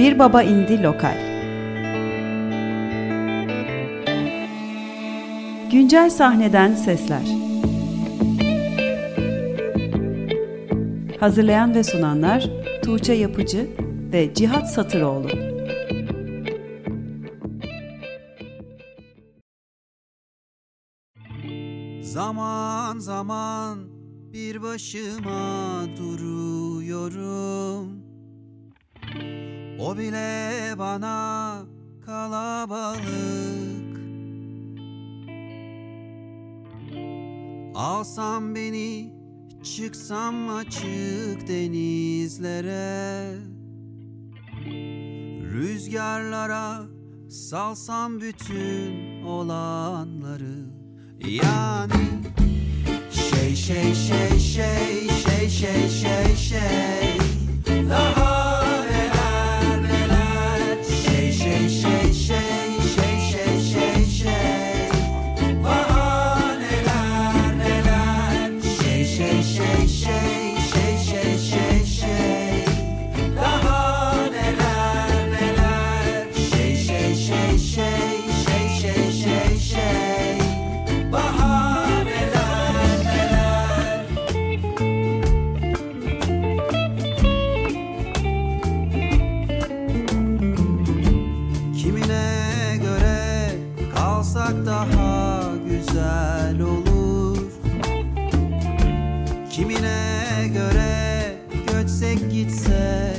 Bir Baba indi Lokal. Güncel sahneden sesler. Hazırlayan ve sunanlar Tuğçe Yapıcı ve Cihat Satıroğlu. Zaman zaman bir başıma duruyorum O bile bana kalabalık. Alsam beni çıksam açık denizlere. Rüzgarlara salsam bütün olanları. Yani şey şey şey şey şey şey şey şey. Daha Kimine göre göçsek gitsek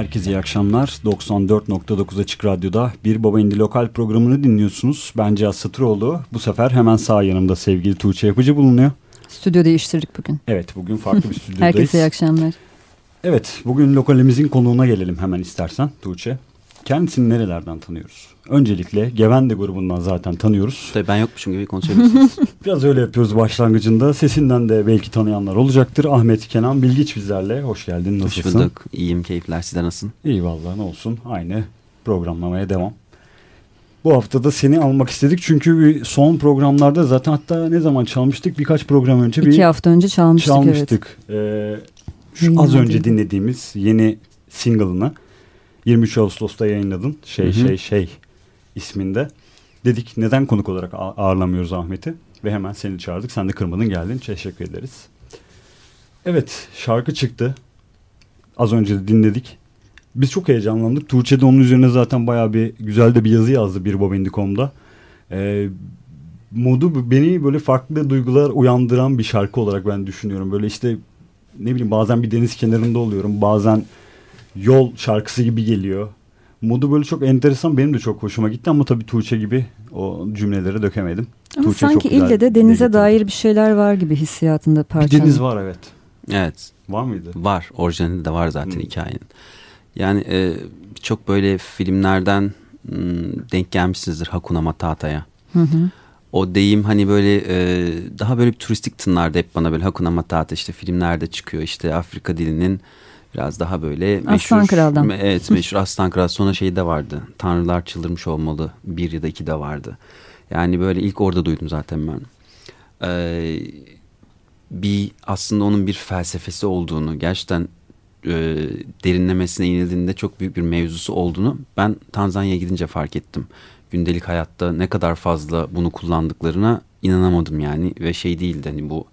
Herkese iyi akşamlar. 94.9 Açık Radyo'da Bir Baba İndi Lokal programını dinliyorsunuz. Ben Cihat Satıroğlu. Bu sefer hemen sağ yanımda sevgili Tuğçe Yapıcı bulunuyor. Stüdyo değiştirdik bugün. Evet bugün farklı bir stüdyodayız. Herkese iyi akşamlar. Evet bugün lokalimizin konuğuna gelelim hemen istersen Tuğçe. Kendisini nerelerden tanıyoruz? Öncelikle Gevende grubundan zaten tanıyoruz. Tabii ben yokmuşum gibi konuşabilirsiniz. Biraz öyle yapıyoruz başlangıcında. Sesinden de belki tanıyanlar olacaktır. Ahmet Kenan Bilgiç bizlerle. Hoş geldin. Hoş Nasılsın? bulduk. İyiyim, keyifler. Sizden nasılsın? İyi vallahi ne olsun. Aynı programlamaya devam. Bu hafta da seni almak istedik çünkü son programlarda zaten hatta ne zaman çalmıştık birkaç program önce bir İki hafta önce çalmıştık, evet. çalmıştık. Ee, şu az önce dinlediğimiz yeni single'ını 23 Ağustos'ta yayınladın. Şey Hı hı. şey şey isminde. Dedik neden konuk olarak ağırlamıyoruz Ahmet'i ve hemen seni çağırdık. Sen de kırmadın geldin. Teşekkür ederiz. Evet şarkı çıktı. Az önce de dinledik. Biz çok heyecanlandık. Tuğçe de onun üzerine zaten bayağı bir güzel de bir yazı yazdı bir Bobindi.com'da. Ee, modu beni böyle farklı duygular uyandıran bir şarkı olarak ben düşünüyorum. Böyle işte ne bileyim bazen bir deniz kenarında oluyorum. Bazen yol şarkısı gibi geliyor. Modu böyle çok enteresan. Benim de çok hoşuma gitti ama tabii Tuğçe gibi o cümleleri dökemedim. Ama Tuğçe sanki çok güzel ille de denize getirdi. dair bir şeyler var gibi hissiyatında Bir parçanın. deniz var evet. Evet Var mıydı? var orijinali de var zaten Hmm. hikayenin. Yani e, çok böyle filmlerden m, denk gelmişsinizdir Hakuna Matata'ya. Hı hı. O deyim hani böyle e, daha böyle bir turistik tınlardı hep bana böyle Hakuna Matata işte filmlerde çıkıyor işte Afrika dilinin biraz daha böyle meşhur. Aslan Kral'dan. Evet meşhur Aslan Kral sonra şey de vardı Tanrılar Çıldırmış Olmalı bir ya da iki de vardı. Yani böyle ilk orada duydum zaten ben. Ee, bir aslında onun bir felsefesi olduğunu gerçekten e, derinlemesine inildiğinde çok büyük bir mevzusu olduğunu ben Tanzanya'ya gidince fark ettim. Gündelik hayatta ne kadar fazla bunu kullandıklarına inanamadım yani ve şey değildi hani bu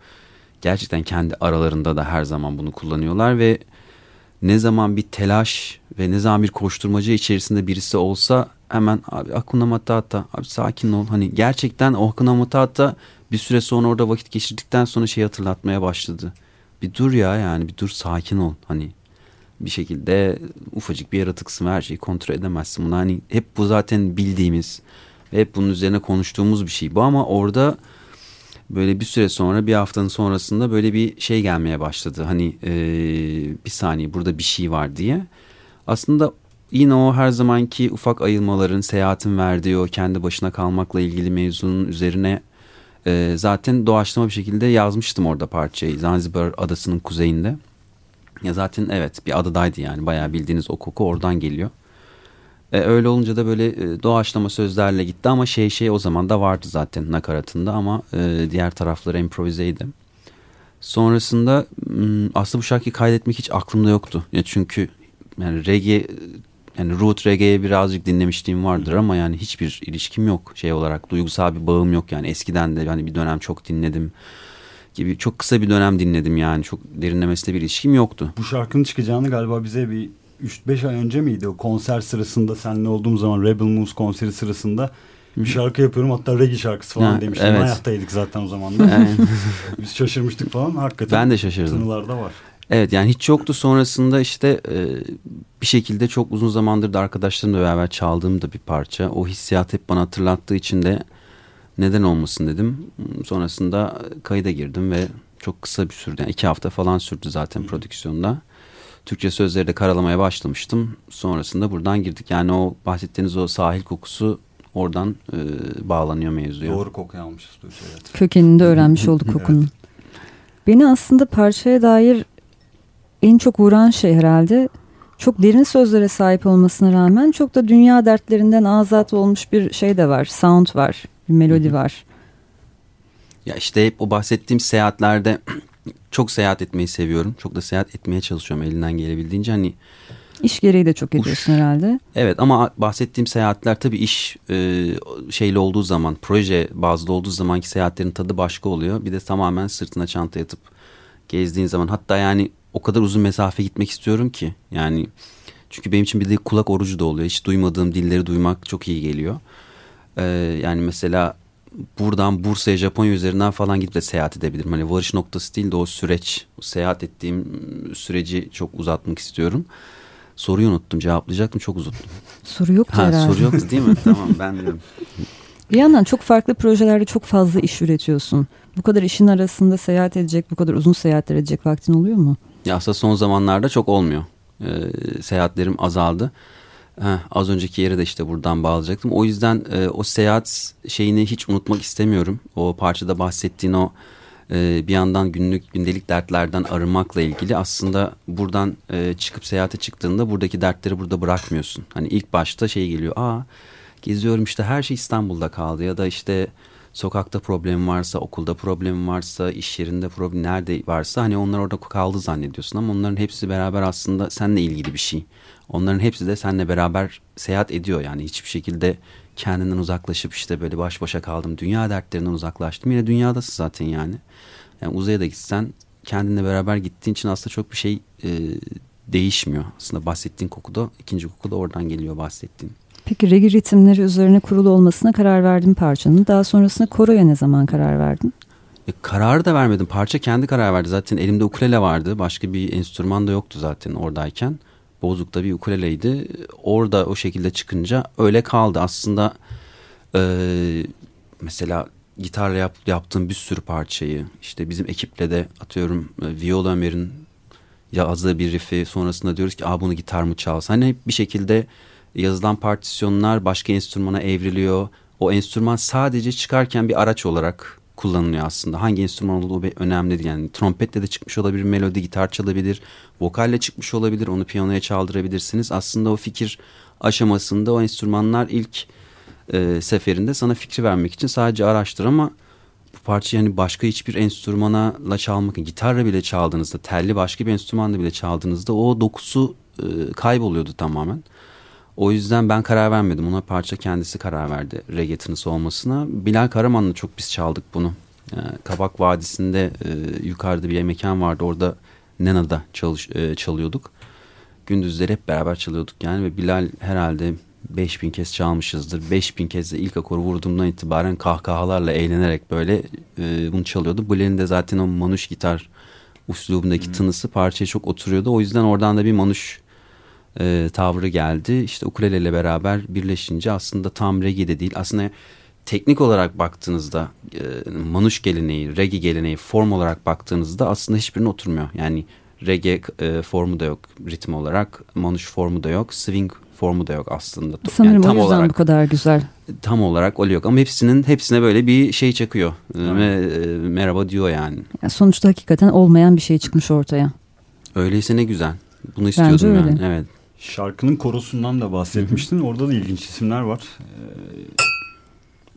gerçekten kendi aralarında da her zaman bunu kullanıyorlar ve ne zaman bir telaş ve ne zaman bir koşturmaca içerisinde birisi olsa hemen abi Hakuna Matata abi sakin ol hani gerçekten o Hakuna Matata bir süre sonra orada vakit geçirdikten sonra şey hatırlatmaya başladı. Bir dur ya yani bir dur sakin ol hani bir şekilde ufacık bir yaratıksın ve her şeyi kontrol edemezsin. Bunu hani hep bu zaten bildiğimiz ve hep bunun üzerine konuştuğumuz bir şey bu ama orada böyle bir süre sonra bir haftanın sonrasında böyle bir şey gelmeye başladı. Hani eee, bir saniye burada bir şey var diye. Aslında yine o her zamanki ufak ayılmaların, seyahatin verdiği o kendi başına kalmakla ilgili mevzunun üzerine eee, zaten doğaçlama bir şekilde yazmıştım orada parçayı. Zanzibar adasının kuzeyinde. Ya zaten evet bir adadaydı yani bayağı bildiğiniz o koku oradan geliyor. E, öyle olunca da böyle e, doğaçlama sözlerle gitti ama şey şey o zaman da vardı zaten nakaratında ama e, diğer tarafları improvizeydi. Sonrasında aslında bu şarkıyı kaydetmek hiç aklımda yoktu. Ya çünkü yani reggae yani root reggae'ye birazcık dinlemişliğim vardır ama yani hiçbir ilişkim yok şey olarak duygusal bir bağım yok yani eskiden de hani bir dönem çok dinledim gibi çok kısa bir dönem dinledim yani çok derinlemesine bir ilişkim yoktu. Bu şarkının çıkacağını galiba bize bir 3-5 ay önce miydi o konser sırasında seninle olduğum zaman Rebel Moose konseri sırasında bir şarkı yapıyorum hatta reggae şarkısı falan Ha, demiştim. evet. Hayattaydık zaten o zaman da. Yani Biz şaşırmıştık falan hakikaten. ben de şaşırdım. Tınılarda var. Evet yani hiç yoktu sonrasında işte e, bir şekilde çok uzun zamandır da arkadaşlarımla beraber çaldığım da bir parça. O hissiyat hep bana hatırlattığı için de neden olmasın dedim. Sonrasında kayıda girdim ve çok kısa bir sürdü. Yani iki hafta falan sürdü zaten prodüksiyonda. Türkçe sözleri de karalamaya başlamıştım. Sonrasında buradan girdik. Yani o bahsettiğiniz o sahil kokusu oradan e, bağlanıyor mevzuya. Doğru kokuyu almışız Tuğçe evet. Kökeninde öğrenmiş olduk kokunun. Beni aslında parçaya dair en çok vuran şey herhalde çok derin sözlere sahip olmasına rağmen çok da dünya dertlerinden azat olmuş bir şey de var. Sound var, bir melodi var. Ya işte hep o bahsettiğim seyahatlerde çok seyahat etmeyi seviyorum. Çok da seyahat etmeye çalışıyorum elinden gelebildiğince. Hani İş gereği de çok ediyorsun herhalde. evet ama bahsettiğim seyahatler tabii iş e, şeyli olduğu zaman, proje bazlı olduğu zamanki seyahatlerin tadı başka oluyor. Bir de tamamen sırtına çanta yatıp gezdiğin zaman hatta yani o kadar uzun mesafe gitmek istiyorum ki yani çünkü benim için bir de kulak orucu da oluyor. Hiç duymadığım dilleri duymak çok iyi geliyor. Ee, yani mesela buradan Bursa'ya Japonya üzerinden falan gidip de seyahat edebilirim. Hani varış noktası değil de o süreç, o seyahat ettiğim süreci çok uzatmak istiyorum. Soruyu unuttum cevaplayacaktım çok uzattum. Soru yoktu Ha herhalde. soru yoktu değil mi? tamam ben diyorum. Bir yandan çok farklı projelerde çok fazla iş üretiyorsun. Bu kadar işin arasında seyahat edecek, bu kadar uzun seyahatler edecek vaktin oluyor mu? Ya aslında son zamanlarda çok olmuyor. Ee, seyahatlerim azaldı. Heh, az önceki yere de işte buradan bağlayacaktım. O yüzden e, o seyahat şeyini hiç unutmak istemiyorum. O parçada bahsettiğin o e, bir yandan günlük gündelik dertlerden arınmakla ilgili aslında buradan e, çıkıp seyahate çıktığında buradaki dertleri burada bırakmıyorsun. Hani ilk başta şey geliyor. Aa geziyorum işte her şey İstanbul'da kaldı ya da işte sokakta problem varsa, okulda problem varsa, iş yerinde problem nerede varsa hani onlar orada kaldı zannediyorsun ama onların hepsi beraber aslında seninle ilgili bir şey. Onların hepsi de seninle beraber seyahat ediyor yani hiçbir şekilde kendinden uzaklaşıp işte böyle baş başa kaldım. Dünya dertlerinden uzaklaştım. Yine dünyadasın zaten yani. Yani uzaya da gitsen kendinle beraber gittiğin için aslında çok bir şey e, değişmiyor. Aslında bahsettiğin koku da ikinci koku da oradan geliyor bahsettiğin. Peki reggae ritimleri üzerine kurulu olmasına karar verdin parçanın. Daha sonrasında koroya ne zaman karar verdin? E, kararı da vermedim. Parça kendi karar verdi. Zaten elimde ukulele vardı. Başka bir enstrüman da yoktu zaten oradayken. Bozuk'ta bir ukuleleydi. Orada o şekilde çıkınca öyle kaldı. Aslında e, mesela gitarla yap, yaptığım bir sürü parçayı işte bizim ekiple de atıyorum e, Viola Ömer'in yazdığı bir riff'i sonrasında diyoruz ki Aa, bunu gitar mı çalsa. Hani bir şekilde yazılan partisyonlar başka enstrümana evriliyor. O enstrüman sadece çıkarken bir araç olarak kullanılıyor aslında. Hangi enstrüman olduğu önemli değil. Yani trompetle de çıkmış olabilir, melodi, gitar çalabilir, vokalle çıkmış olabilir, onu piyanoya çaldırabilirsiniz. Aslında o fikir aşamasında o enstrümanlar ilk e, seferinde sana fikri vermek için sadece araçtır ama bu parçayı yani başka hiçbir enstrümanla çalmak, gitarla bile çaldığınızda, telli başka bir enstrümanla bile çaldığınızda o dokusu e, kayboluyordu tamamen. O yüzden ben karar vermedim. Ona parça kendisi karar verdi reggae tınısı olmasına. Bilal Karaman'la çok biz çaldık bunu. E, Kabak Vadisi'nde e, yukarıda bir mekan vardı. Orada Nena'da çalış, e, çalıyorduk. Gündüzleri hep beraber çalıyorduk yani ve Bilal herhalde 5000 kez çalmışızdır. 5000 kez de ilk akoru vurduğumdan itibaren kahkahalarla eğlenerek böyle e, bunu çalıyordu. Bilal'in de zaten o manuş gitar uslubundaki tınısı parçaya çok oturuyordu. O yüzden oradan da bir manuş e, tavrı geldi. İşte ukuleleyle beraber birleşince aslında tam reggae de değil. Aslında teknik olarak baktığınızda e, manuş geleneği, reggae geleneği form olarak baktığınızda aslında hiçbirine oturmuyor. Yani reggae e, formu da yok ritim olarak, manuş formu da yok, swing formu da yok aslında. Sanırım yani tam o yüzden olarak bu kadar güzel. tam olarak öyle yok ama hepsinin hepsine böyle bir şey çakıyor E, ve e, merhaba diyor yani. Yani sonuçta hakikaten olmayan bir şey çıkmış ortaya. Öyleyse ne güzel. Bunu istiyordum öyle. yani. Evet. Şarkının korosundan da bahsetmiştin. Orada da ilginç isimler var. Ee,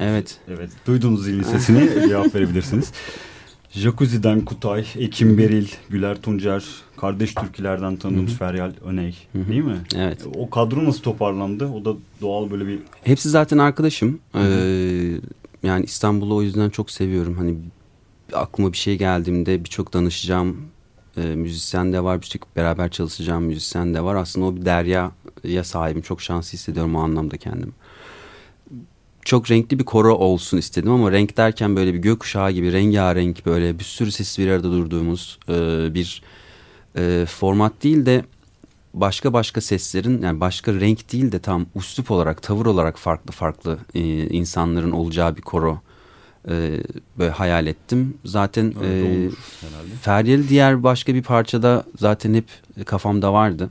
Evet. evet, duyduğunuz zilin sesini cevap verebilirsiniz. Jacuzzi'den Kutay, Ekim Beril, Güler Tuncer, kardeş türkülerden tanıdığımız Feryal Öney değil mi? Evet. O kadro nasıl toparlandı? O da doğal böyle bir Hepsi zaten arkadaşım. Ee, yani İstanbul'u o yüzden çok seviyorum. Hani aklıma bir şey geldiğimde birçok danışacağım e, müzisyen de var. Birçok beraber çalışacağım müzisyen de var. Aslında o bir deryaya sahibim. Çok şanslı hissediyorum o anlamda kendim. Çok renkli bir koro olsun istedim ama renk derken böyle bir gökkuşağı gibi rengarenk böyle bir sürü ses bir arada durduğumuz e, bir e, format değil de başka başka seslerin yani başka renk değil de tam üslup olarak tavır olarak farklı farklı e, insanların olacağı bir koro e, böyle hayal ettim. Zaten öyle e. Feryal'i diğer başka bir parçada zaten hep kafamda vardı.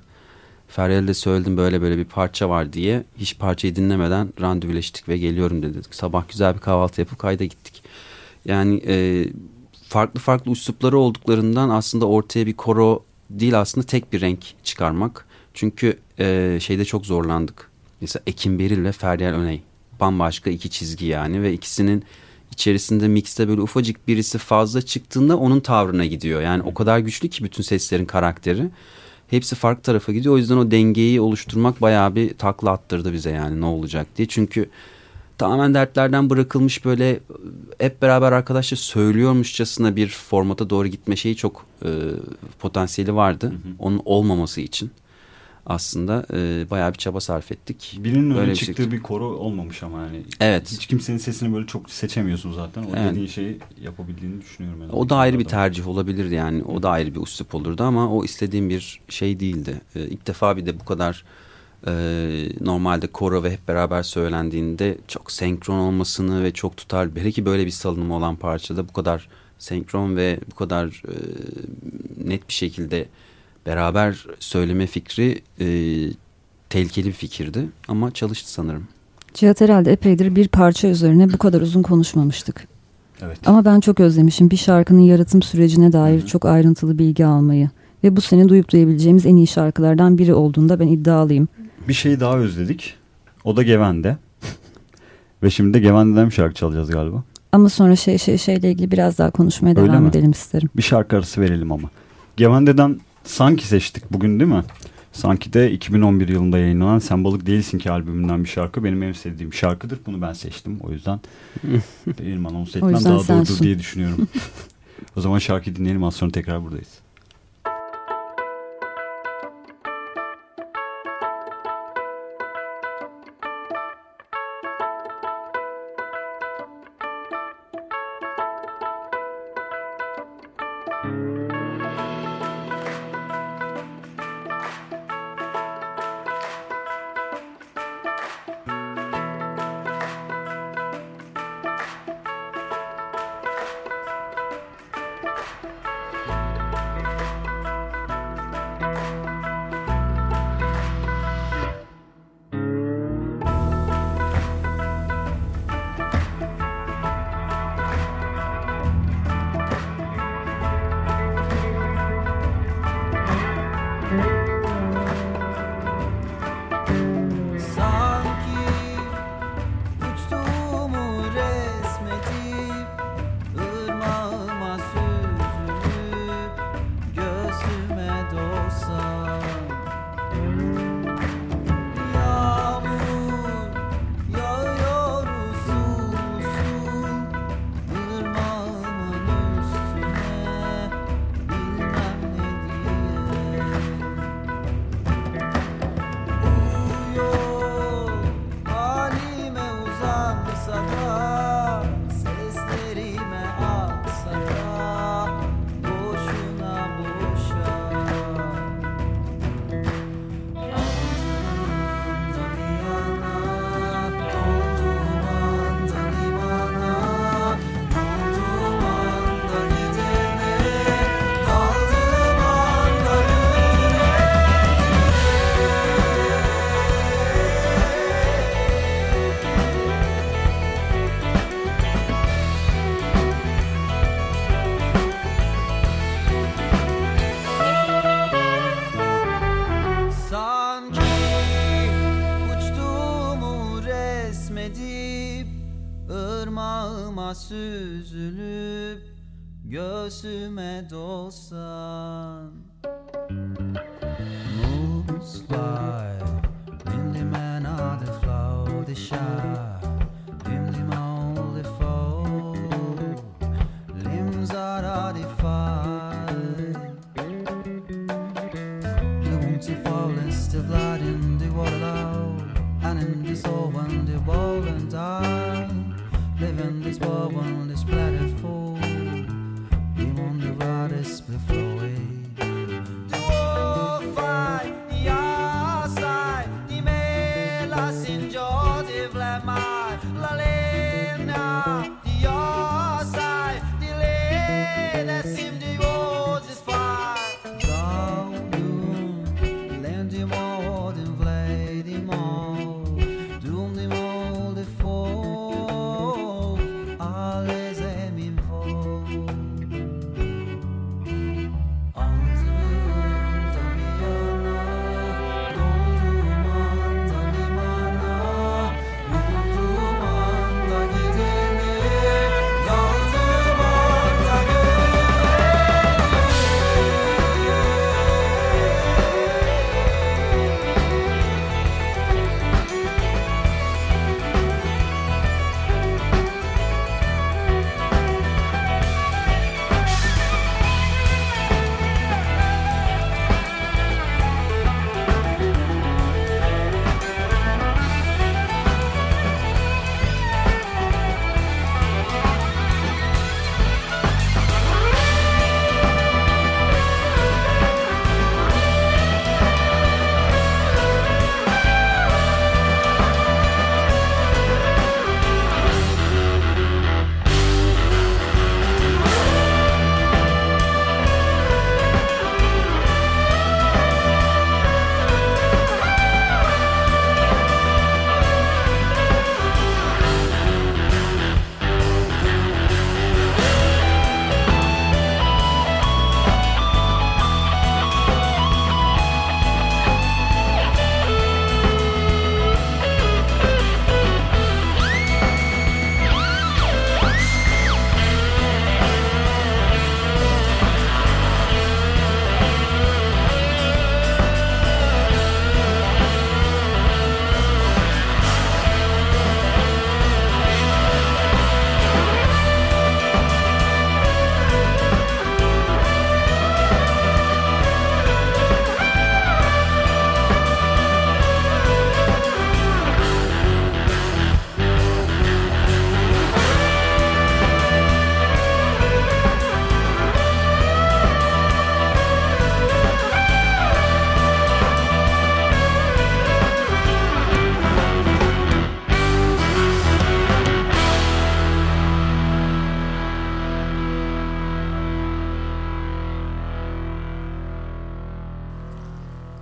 Feryal'e de söyledim böyle böyle bir parça var diye. Hiç parçayı dinlemeden randevuleştik ve geliyorum dedi. Sabah güzel bir kahvaltı yapıp kayda gittik. Yani e, farklı farklı üslupları olduklarından aslında ortaya bir koro değil aslında tek bir renk çıkarmak. Çünkü e, şeyde çok zorlandık. Mesela Ekim Beril ve Feryal Öney. Bambaşka iki çizgi yani ve ikisinin içerisinde mixte böyle ufacık birisi fazla çıktığında onun tavrına gidiyor. Yani o kadar güçlü ki bütün seslerin karakteri. Hepsi farklı tarafa gidiyor. O yüzden o dengeyi oluşturmak bayağı bir takla attırdı bize yani ne olacak diye. Çünkü tamamen dertlerden bırakılmış böyle hep beraber arkadaşlar söylüyormuşçasına bir formata doğru gitme şeyi çok e, potansiyeli vardı. Onun olmaması için aslında e, bayağı bir çaba sarf ettik. birinin Böyle öyle bir şey çıktığı çıktı. bir koro olmamış ama yani. Evet. Hiç kimsenin sesini böyle çok seçemiyorsun zaten. O Evet. dediğin şeyi yapabildiğini düşünüyorum. Yani. O da ayrı bir tercih olabilirdi yani. O da ayrı bir üslup olurdu ama o istediğim bir şey değildi. Ee, ilk defa bir de bu kadar e, normalde koro ve hep beraber söylendiğinde çok senkron olmasını ve çok tutar. Hele ki böyle bir salınımı olan parçada bu kadar senkron ve bu kadar e, net bir şekilde beraber söyleme fikri e, tehlikeli bir fikirdi. Ama çalıştı sanırım. Cihat herhalde epeydir bir parça üzerine bu kadar uzun konuşmamıştık. Evet. Ama ben çok özlemişim bir şarkının yaratım sürecine dair Hı hı. çok ayrıntılı bilgi almayı. Ve bu sene duyup duyabileceğimiz en iyi şarkılardan biri olduğunda ben iddialıyım. Bir şeyi daha özledik. O da Geven'de. Ve şimdi de Geven'den bir şarkı çalacağız galiba. Ama sonra şey şey şeyle ilgili biraz daha konuşmaya Öyle devam mi? edelim isterim. Bir şarkı arası verelim ama. Gevende'den Sanki seçtik bugün değil mi? Sanki de 2011 yılında yayınlanan Sen Balık Değilsin ki albümünden bir şarkı. Benim en sevdiğim şarkıdır. Bunu ben seçtim. O yüzden benim anons etmem daha doğrudur sensin. diye düşünüyorum. o zaman şarkıyı dinleyelim. Az sonra tekrar buradayız.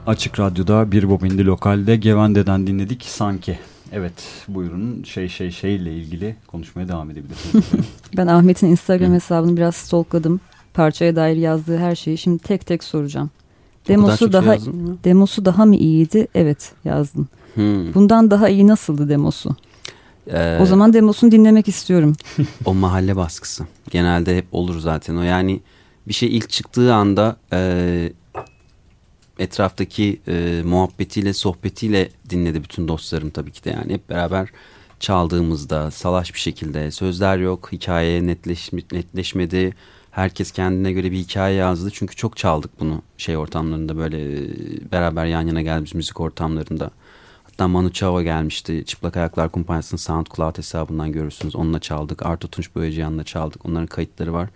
Açık Radyo'da bir bobindi lokalde Gevende'den dinledik sanki. Evet buyurun şey şey şeyle ilgili konuşmaya devam edebilirsiniz. Ben Ahmet'in Instagram Hı. hesabını biraz stalkladım. Parçaya dair yazdığı her şeyi şimdi tek tek soracağım. Demosu şey daha mı? demosu daha mı iyiydi? Evet yazdım. Hmm. Bundan daha iyi nasıldı demosu? Ee, O zaman demosunu dinlemek istiyorum. o mahalle baskısı. Genelde hep olur zaten o. Yani bir şey ilk çıktığı anda e, etraftaki e, muhabbetiyle, sohbetiyle dinledi bütün dostlarım tabii ki de. Yani hep beraber çaldığımızda salaş bir şekilde sözler yok, hikaye netleşme, netleşmedi. Herkes kendine göre bir hikaye yazdı. Çünkü çok çaldık bunu şey ortamlarında böyle e, beraber yan yana geldiğimiz müzik ortamlarında. Hatta Manu Chao gelmişti. Çıplak Ayaklar Kumpanyası'nın SoundCloud hesabından görürsünüz. Onunla çaldık. Artu Tunç Boyacıyan'la çaldık. Onların kayıtları var.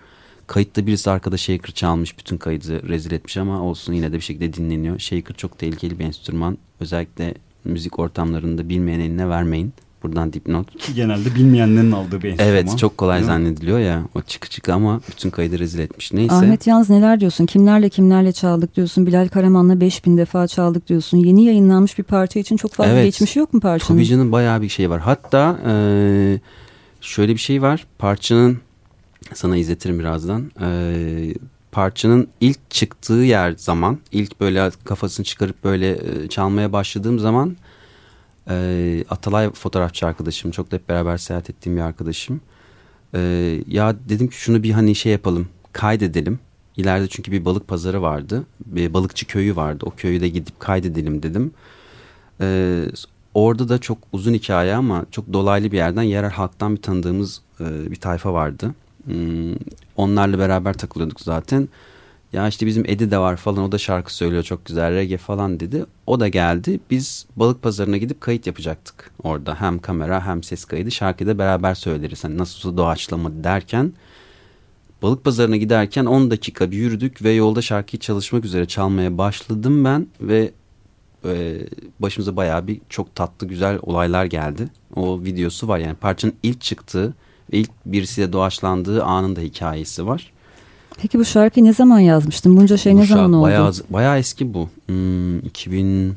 Kayıtta birisi arkada Shaker çalmış. Bütün kaydı rezil etmiş ama olsun yine de bir şekilde dinleniyor. Shaker çok tehlikeli bir enstrüman. Özellikle müzik ortamlarında bilmeyen eline vermeyin. Buradan dipnot. Ki genelde bilmeyenlerin aldığı bir enstrüman. Evet çok kolay Değil mi? zannediliyor ya. O çıkı çıkı ama bütün kaydı rezil etmiş. Neyse. Ahmet Yalnız neler diyorsun? Kimlerle kimlerle çaldık diyorsun? Bilal Karaman'la 5000 defa çaldık diyorsun. Yeni yayınlanmış bir parça için çok fazla Evet. geçmişi yok mu parçanın? Tabii canım bayağı bir şey var. Hatta eee, şöyle bir şey var. Parçanın sana izletirim birazdan. Eee, parçanın ilk çıktığı yer zaman, ilk böyle kafasını çıkarıp böyle e, çalmaya başladığım zaman eee, Atalay fotoğrafçı arkadaşım, çok da hep beraber seyahat ettiğim bir arkadaşım. Ee, ya dedim ki şunu bir hani şey yapalım kaydedelim. İleride çünkü bir balık pazarı vardı. Bir balıkçı köyü vardı. O köyü de gidip kaydedelim dedim. Ee, orada da çok uzun hikaye ama çok dolaylı bir yerden yerel halktan bir tanıdığımız e, bir tayfa vardı. Hmm, onlarla beraber takılıyorduk zaten. Ya işte bizim Edi de var falan o da şarkı söylüyor çok güzel reggae falan dedi. O da geldi. Biz balık pazarına gidip kayıt yapacaktık orada. Hem kamera hem ses kaydı şarkıyı da beraber söyleriz. Hani nasıl doğaçlama derken balık pazarına giderken 10 dakika bir yürüdük ve yolda şarkıyı çalışmak üzere çalmaya başladım ben ve e, başımıza bayağı bir çok tatlı güzel olaylar geldi. O videosu var yani parçanın ilk çıktığı ve ilk birisiyle doğaçlandığı anın da hikayesi var. Peki bu şarkıyı ne zaman yazmıştın? Bunca şey Bu ne zaman oldu? Bayağı, bayağı eski bu. Hmm, 2005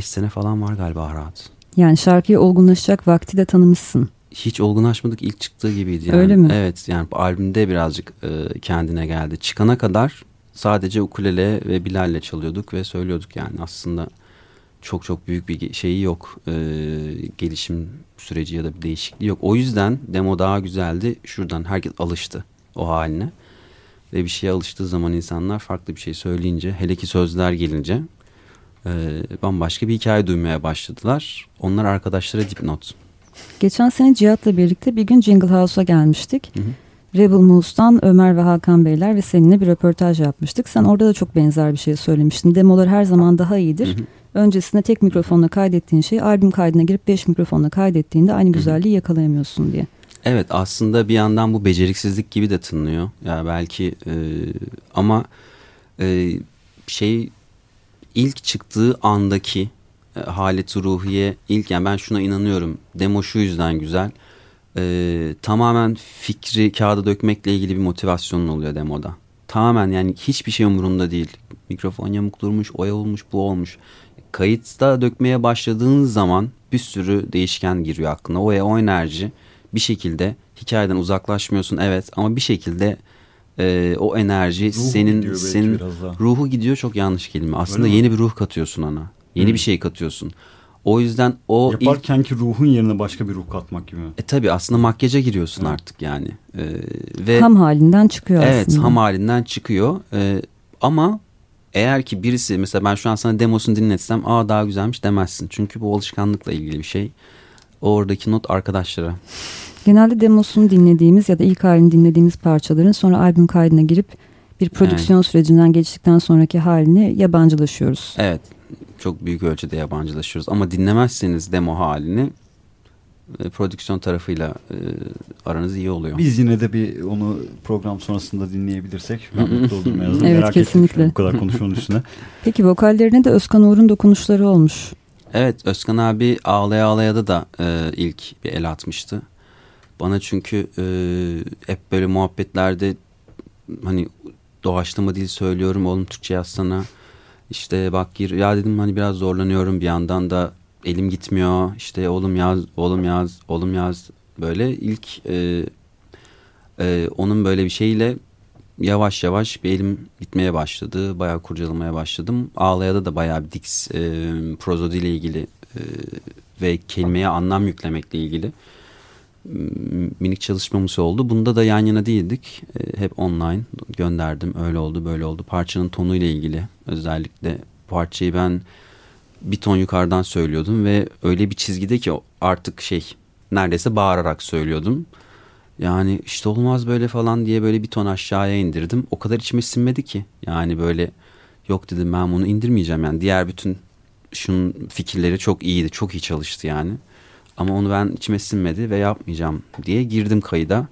sene falan var galiba rahat. Yani şarkıyı olgunlaşacak vakti de tanımışsın. Hiç olgunlaşmadık ilk çıktığı gibiydi yani. Öyle mi? Evet yani albümde birazcık e, kendine geldi. Çıkana kadar sadece ukulele ve Bilal'le çalıyorduk ve söylüyorduk yani aslında çok çok büyük bir şeyi yok. E, gelişim süreci ya da bir değişikliği yok. O yüzden demo daha güzeldi. Şuradan herkes alıştı o haline. Ve bir şeye alıştığı zaman insanlar farklı bir şey söyleyince hele ki sözler gelince e, bambaşka bir hikaye duymaya başladılar. Onlar arkadaşlara dipnot. Geçen sene Cihat'la birlikte bir gün Jingle House'a gelmiştik. Hı hı. Rebel Moose'dan Ömer ve Hakan Beyler ve seninle bir röportaj yapmıştık. Sen orada da çok benzer bir şey söylemiştin. Demolar her zaman daha iyidir. Hı hı. Öncesinde tek mikrofonla kaydettiğin şeyi albüm kaydına girip beş mikrofonla kaydettiğinde aynı güzelliği yakalayamıyorsun diye. Evet aslında bir yandan bu beceriksizlik gibi de tınlıyor. Ya belki e, ama e, şey ilk çıktığı andaki e, haleti ruhiye ilk yani ben şuna inanıyorum. Demo şu yüzden güzel. E, tamamen fikri kağıda dökmekle ilgili bir motivasyonun oluyor demoda. Tamamen yani hiçbir şey umurunda değil. Mikrofon yamuk durmuş, o olmuş, bu olmuş. Kayıtta dökmeye başladığın zaman bir sürü değişken giriyor aklına. O, o enerji bir şekilde hikayeden uzaklaşmıyorsun evet ama bir şekilde e, o enerji Ruhu senin senin ruhu gidiyor çok yanlış kelime. Aslında Öyle mi? yeni bir ruh katıyorsun ona. Yeni Hmm. bir şey katıyorsun. O yüzden o ilk Yaparken ki ruhun yerine başka bir ruh katmak gibi. e tabi aslında makyaja giriyorsun Evet. artık yani. E, ve Ham halinden çıkıyor evet aslında. ham halinden çıkıyor. E, ama eğer ki birisi mesela ben şu an sana demosunu dinletsem aa daha güzelmiş demezsin. Çünkü bu alışkanlıkla ilgili bir şey. Oradaki not arkadaşlara. Genelde demosunu dinlediğimiz ya da ilk halini dinlediğimiz parçaların sonra albüm kaydına girip bir prodüksiyon sürecinden geçtikten sonraki halini yabancılaşıyoruz. Evet çok büyük ölçüde yabancılaşıyoruz ama dinlemezseniz demo halini e, prodüksiyon tarafıyla e, aranız iyi oluyor. Biz yine de bir onu program sonrasında dinleyebilirsek ben mutlu olurum en azından. Evet, Merak kesinlikle. bu kadar konuşmanın üstüne. Peki vokallerine de Özkan Uğur'un dokunuşları olmuş. Evet Özkan abi Ağlaya Ağlaya'da da e, ilk bir el atmıştı. Bana çünkü e, hep böyle muhabbetlerde hani doğaçlama dil söylüyorum oğlum Türkçe yazsana. İşte bak gir ya dedim hani biraz zorlanıyorum bir yandan da elim gitmiyor. İşte oğlum yaz oğlum yaz oğlum yaz böyle ilk e, e, onun böyle bir şeyle yavaş yavaş bir elim gitmeye başladı. Bayağı kurcalamaya başladım. Ağlaya'da da bayağı bir dix e, prozodi ile ilgili e, ve kelimeye anlam yüklemekle ilgili minik çalışmamız oldu. Bunda da yan yana değildik. E, hep online gönderdim. Öyle oldu böyle oldu. Parçanın tonuyla ilgili özellikle parçayı ben bir ton yukarıdan söylüyordum ve öyle bir çizgide ki artık şey neredeyse bağırarak söylüyordum. Yani işte olmaz böyle falan diye böyle bir ton aşağıya indirdim. O kadar içime sinmedi ki. Yani böyle yok dedim ben bunu indirmeyeceğim. Yani diğer bütün şunun fikirleri çok iyiydi. Çok iyi çalıştı yani. Ama onu ben içime sinmedi ve yapmayacağım diye girdim kayıda.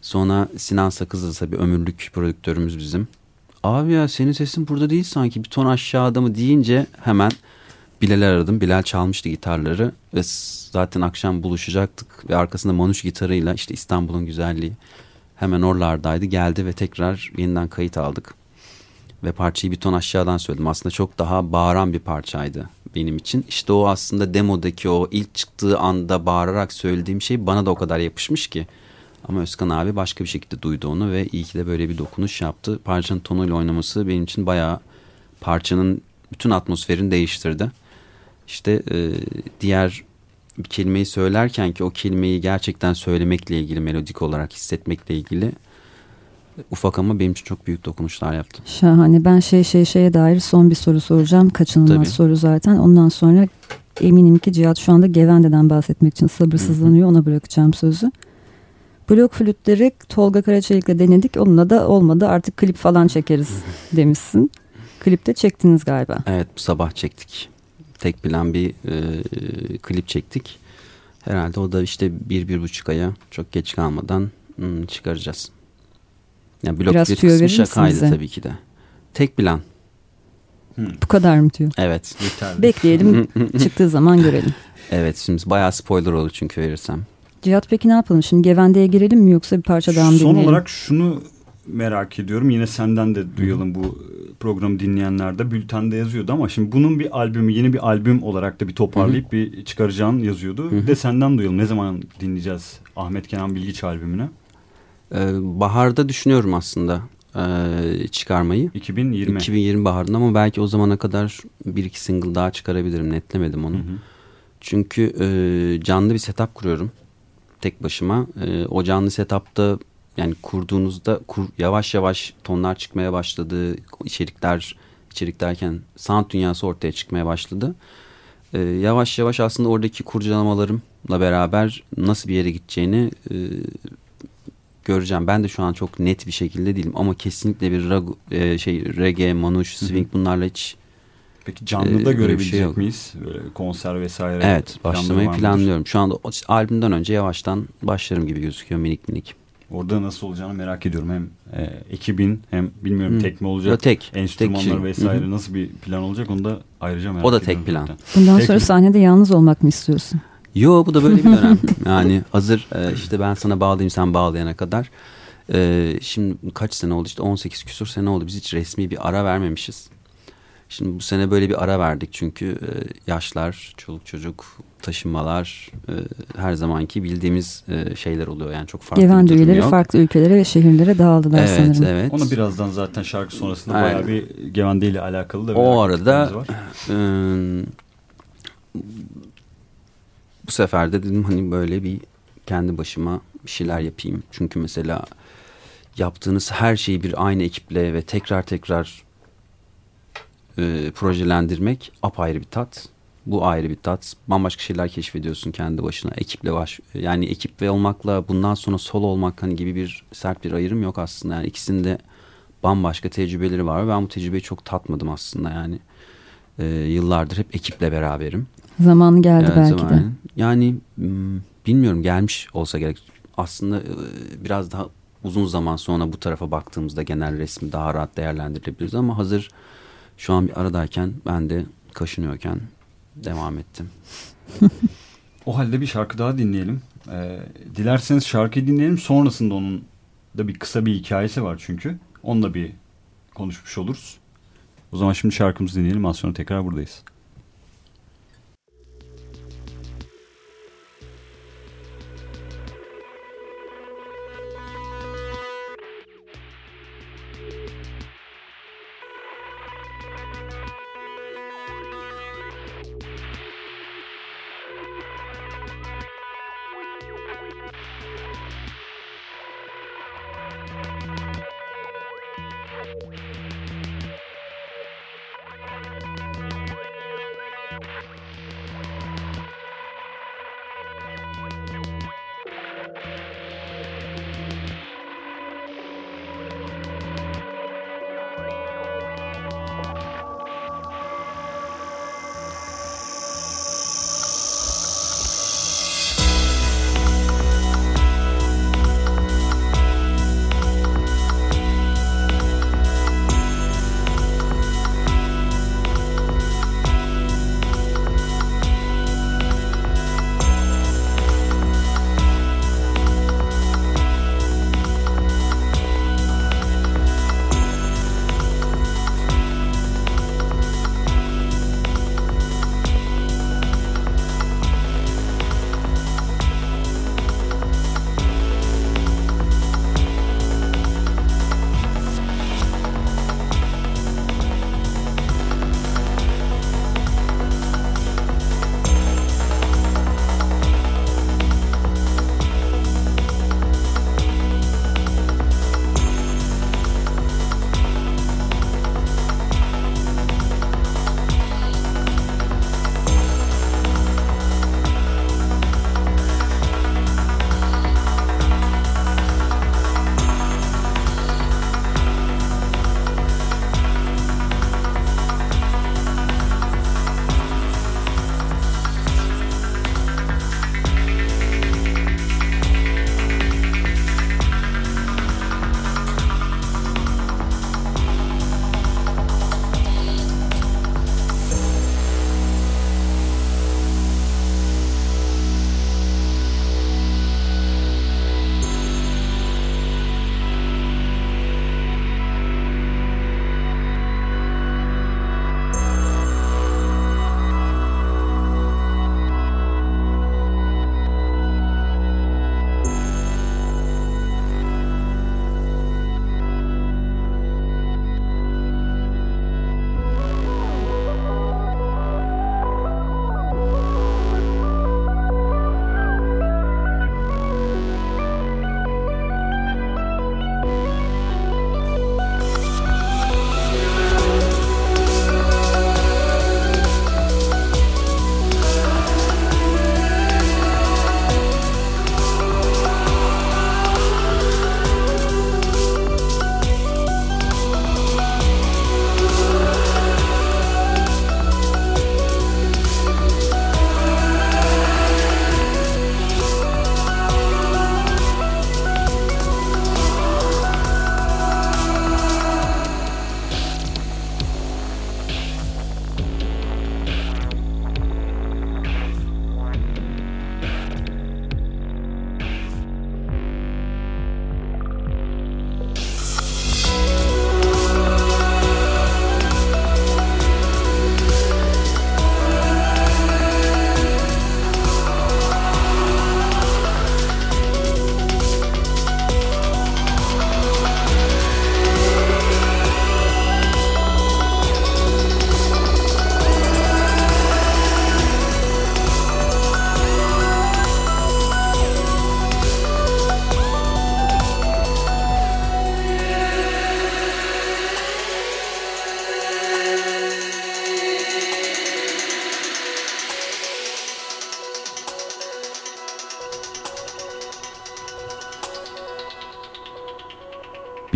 Sonra Sinan Sakız'ı tabii ömürlük prodüktörümüz bizim. Abi ya senin sesin burada değil sanki bir ton aşağıda mı deyince hemen Bilal'i aradım. Bilal çalmıştı gitarları ve zaten akşam buluşacaktık ve arkasında Manuş gitarıyla işte İstanbul'un güzelliği hemen oralardaydı. Geldi ve tekrar yeniden kayıt aldık. Ve parçayı bir ton aşağıdan söyledim. Aslında çok daha bağıran bir parçaydı benim için. İşte o aslında demodaki o ilk çıktığı anda bağırarak söylediğim şey bana da o kadar yapışmış ki. Ama Özkan abi başka bir şekilde duydu onu ve iyi ki de böyle bir dokunuş yaptı. Parçanın tonuyla oynaması benim için bayağı parçanın bütün atmosferini değiştirdi. İşte e, diğer bir kelimeyi söylerken ki o kelimeyi gerçekten söylemekle ilgili melodik olarak hissetmekle ilgili ufak ama benim için çok büyük dokunuşlar yaptı. Şahane. Ben şey şey şeye dair son bir soru soracağım. Kaçınılmaz Tabii. soru zaten. Ondan sonra eminim ki Cihat şu anda Gevende'den bahsetmek için sabırsızlanıyor. Ona bırakacağım sözü. Blok flütleri Tolga Karaçelik'le denedik. Onunla da olmadı. Artık klip falan çekeriz demişsin. Klipte çektiniz galiba. Evet bu sabah çektik. Tek plan bir e, klip çektik. Herhalde o da işte bir, bir buçuk aya çok geç kalmadan hmm, çıkaracağız. Yani blok Biraz tüyo kısmı şakaydı bize? tabii ki de. Tek plan. Bu kadar mı diyor. Evet. Yeterli. Bekleyelim çıktığı zaman görelim. Evet şimdi bayağı spoiler olur çünkü verirsem. Cihat peki ne yapalım? Şimdi Gevende'ye girelim mi yoksa bir parça daha mı Son dinleyelim? olarak şunu merak ediyorum. Yine senden de duyalım bu programı dinleyenler de. Bültende yazıyordu ama şimdi bunun bir albümü, yeni bir albüm olarak da bir toparlayıp bir çıkaracağın yazıyordu. Hı hı. Bir de senden duyalım. Ne zaman dinleyeceğiz Ahmet Kenan Bilgiç albümünü? Ee, baharda düşünüyorum aslında ee, çıkarmayı. 2020. 2020 baharında ama belki o zamana kadar bir iki single daha çıkarabilirim. Netlemedim onu. Hı hı. Çünkü e, canlı bir setup kuruyorum tek başıma. E, o canlı setupta yani kurduğunuzda kur, yavaş yavaş tonlar çıkmaya başladı. içerikler içerik derken sound dünyası ortaya çıkmaya başladı. E, yavaş yavaş aslında oradaki kurcalamalarımla beraber nasıl bir yere gideceğini e, göreceğim. Ben de şu an çok net bir şekilde değilim ama kesinlikle bir rag, e, şey reggae, manuş, swing bunlarla hiç Peki canlıda Ee, öyle bir görebilecek şey miyiz? Böyle konser vesaire. Evet başlamayı planlıyorum. Şu anda albümden önce yavaştan başlarım gibi gözüküyor minik minik. Orada nasıl olacağını merak ediyorum. Hem e, ekibin hem bilmiyorum Hı. tek mi olacak? tek. Enstrümanlar tek vesaire Hı hı. nasıl bir plan olacak onu da ayrıca merak O da ediyorum. tek plan. zaten. Bundan Peki. sonra sahnede yalnız olmak mı istiyorsun? Yo bu da böyle bir dönem. yani hazır e, işte ben sana bağlayayım sen bağlayana kadar. E, şimdi kaç sene oldu işte 18 küsur sene oldu. Biz hiç resmi bir ara vermemişiz. Şimdi bu sene böyle bir ara verdik çünkü e, yaşlar, çoluk çocuk, taşınmalar e, her zamanki bildiğimiz e, şeyler oluyor. Yani çok farklı Gevende bir durum üyeleri yok. farklı ülkelere ve şehirlere dağıldılar Evet, sanırım. evet. Onu birazdan zaten şarkı sonrasında Aynen. bayağı bir Gevende ile alakalı da O merak arada var. Ee, bu sefer de dedim hani böyle bir kendi başıma bir şeyler yapayım. Çünkü mesela yaptığınız her şeyi bir aynı ekiple ve tekrar tekrar e, projelendirmek apayrı bir tat. Bu ayrı bir tat. Bambaşka şeyler keşfediyorsun kendi başına. Ekiple baş yani ekip ve olmakla bundan sonra solo olmak hani gibi bir sert bir ayrım yok aslında. Yani ikisinde bambaşka tecrübeleri var. Ben bu tecrübeyi çok tatmadım aslında yani. Ee, yıllardır hep ekiple beraberim. Zamanı geldi Evet, belki de. zamanı. Yani hmm, bilmiyorum gelmiş olsa gerek. Aslında e, biraz daha uzun zaman sonra bu tarafa baktığımızda genel resmi daha rahat değerlendirebiliriz ama hazır şu an bir aradayken ben de kaşınıyorken devam ettim. O halde bir şarkı daha dinleyelim. Ee, dilerseniz şarkıyı dinleyelim. Sonrasında onun da bir kısa bir hikayesi var çünkü. Onunla bir konuşmuş oluruz. O zaman şimdi şarkımızı dinleyelim. Az sonra tekrar buradayız.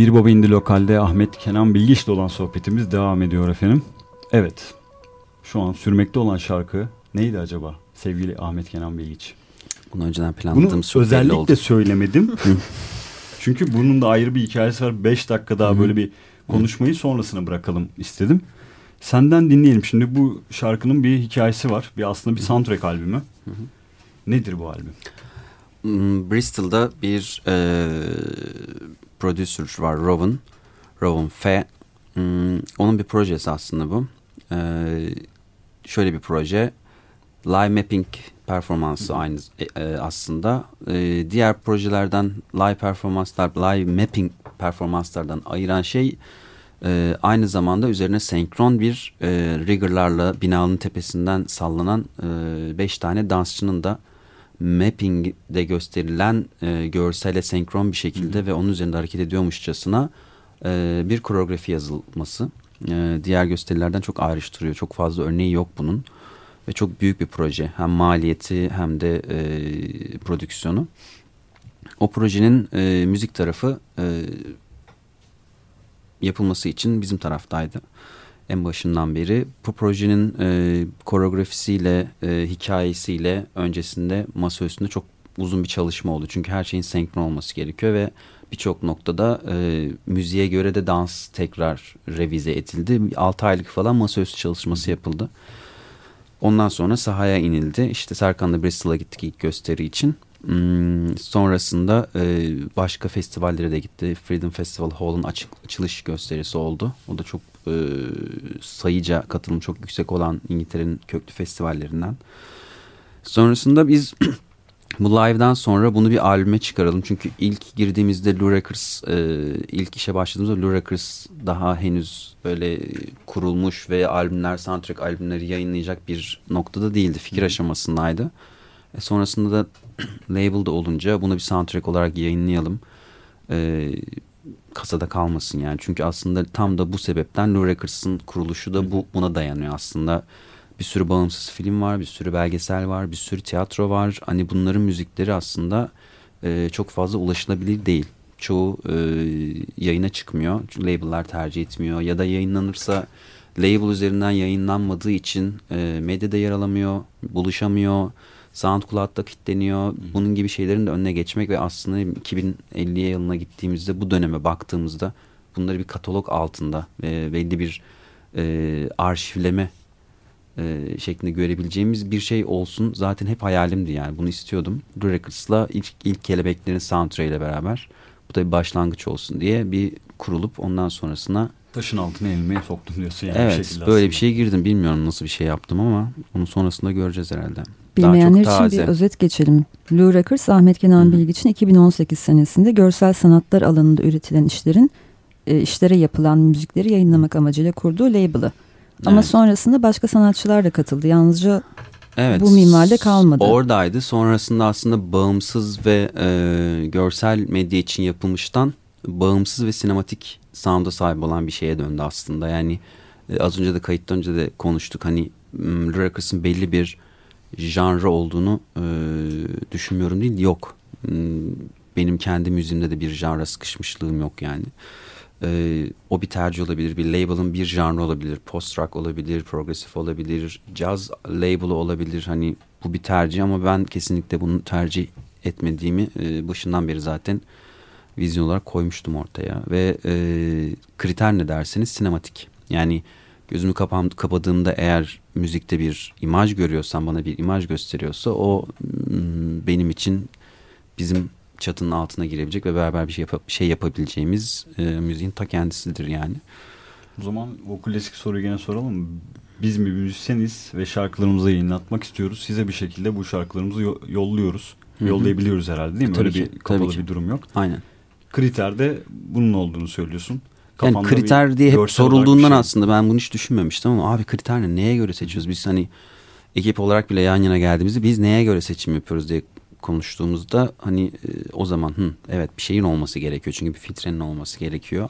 Bir Baba indi Lokal'de Ahmet Kenan Bilgiç'le olan sohbetimiz devam ediyor efendim. Evet, şu an sürmekte olan şarkı neydi acaba sevgili Ahmet Kenan Bilgiç? Bunu önceden planladığımız Bunu özellikle söylemedim. Çünkü bunun da ayrı bir hikayesi var. 5 dakika daha böyle bir konuşmayı sonrasına bırakalım istedim. Senden dinleyelim. Şimdi bu şarkının bir hikayesi var. Bir aslında bir soundtrack albümü. Nedir bu albüm? Hmm, Bristol'da bir e, prodüser var Rowan. Rowan F. Hmm, onun bir projesi aslında bu. E, şöyle bir proje. Live mapping performansı aynı e, aslında. E, diğer projelerden live performanslar, live mapping performanslardan ayıran şey e, aynı zamanda üzerine senkron bir e, riggerlarla binanın tepesinden sallanan 5 e, tane dansçının da mapping'de gösterilen e, görsele senkron bir şekilde Hı. ve onun üzerinde hareket ediyormuşçasına e, bir koreografi yazılması. E, diğer gösterilerden çok ayrıştırıyor. Çok fazla örneği yok bunun. Ve çok büyük bir proje. Hem maliyeti hem de e, prodüksiyonu. O projenin e, müzik tarafı e, yapılması için bizim taraftaydı. En başından beri bu projenin e, koreografisiyle, e, hikayesiyle öncesinde masa üstünde çok uzun bir çalışma oldu. Çünkü her şeyin senkron olması gerekiyor ve birçok noktada e, müziğe göre de dans tekrar revize edildi. 6 aylık falan masaüstü çalışması yapıldı. Ondan sonra sahaya inildi. İşte Serkan'la Bristol'a gittik ilk gösteri için. Hmm, sonrasında e, başka festivallere de gitti. Freedom Festival Hall'un açık, açılış gösterisi oldu. O da çok e, sayıca katılım çok yüksek olan İngiltere'nin köklü festivallerinden. Sonrasında biz bu live'dan sonra bunu bir albüme çıkaralım. Çünkü ilk girdiğimizde Lou Records, e, ilk işe başladığımızda Lou Records daha henüz böyle kurulmuş ve albümler, soundtrack albümleri yayınlayacak bir noktada değildi. Fikir aşamasındaydı. E, sonrasında da label'da olunca bunu bir soundtrack olarak yayınlayalım. E, kasada kalmasın yani. Çünkü aslında tam da bu sebepten Lou Records'ın kuruluşu da bu buna dayanıyor aslında. Bir sürü bağımsız film var, bir sürü belgesel var, bir sürü tiyatro var. Hani bunların müzikleri aslında e, çok fazla ulaşılabilir değil. Çoğu e, yayına çıkmıyor. Label'lar tercih etmiyor ya da yayınlanırsa label üzerinden yayınlanmadığı için e, medyada yer alamıyor, buluşamıyor SoundCloud'da kilitleniyor. Bunun gibi şeylerin de önüne geçmek ve aslında 2050 yılına gittiğimizde bu döneme baktığımızda bunları bir katalog altında e, belli bir e, arşivleme e, şeklinde görebileceğimiz bir şey olsun. Zaten hep hayalimdi yani bunu istiyordum. Blue Records'la ilk, ilk kelebeklerin soundtrack ile beraber bu da bir başlangıç olsun diye bir kurulup ondan sonrasına taşın altına elime soktum diyorsun yani. Evet bir böyle aslında. bir şey girdim bilmiyorum nasıl bir şey yaptım ama onu sonrasında göreceğiz herhalde. Bilmeyenler için bir özet geçelim. Blue Records Ahmet Kenan Hı. Bilgiç'in 2018 senesinde görsel sanatlar alanında üretilen işlerin e, işlere yapılan müzikleri yayınlamak amacıyla kurduğu label'ı. Ama evet. sonrasında başka sanatçılar da katıldı. Yalnızca evet, bu minvalde kalmadı. Oradaydı. Sonrasında aslında bağımsız ve e, görsel medya için yapılmıştan bağımsız ve sinematik sound'a sahip olan bir şeye döndü aslında. Yani e, az önce de kayıttan önce de konuştuk. Hani Blue Records'ın belli bir janrı olduğunu e, düşünmüyorum değil yok. Hmm, benim kendi müziğimde de bir janra sıkışmışlığım yok yani. E, o bir tercih olabilir, bir label'ın bir janrı olabilir, post rock olabilir, progresif olabilir, jazz label'ı olabilir. Hani bu bir tercih ama ben kesinlikle bunu tercih etmediğimi e, başından beri zaten vizyon olarak koymuştum ortaya. Ve e, kriter ne derseniz sinematik. Yani gözümü kapam, kapadığımda eğer müzikte bir imaj görüyorsam bana bir imaj gösteriyorsa o hmm, benim için bizim çatının altına girebilecek ve beraber bir şey, yap şey yapabileceğimiz e, müziğin ta kendisidir yani. O zaman o klasik soruyu gene soralım. Biz mi müzisyeniz ve şarkılarımızı yayınlatmak istiyoruz. Size bir şekilde bu şarkılarımızı yolluyoruz. Hı -hı. Yollayabiliyoruz herhalde değil mi? Tabii Öyle ki, bir kapalı bir durum yok. Aynen. Kriterde bunun olduğunu söylüyorsun. Yani kriter diye hep sorulduğundan şey. aslında ben bunu hiç düşünmemiştim ama abi kriter ne? Neye göre seçiyoruz? Biz hani ekip olarak bile yan yana geldiğimizde biz neye göre seçim yapıyoruz diye konuştuğumuzda hani e, o zaman hı, evet bir şeyin olması gerekiyor. Çünkü bir filtrenin olması gerekiyor.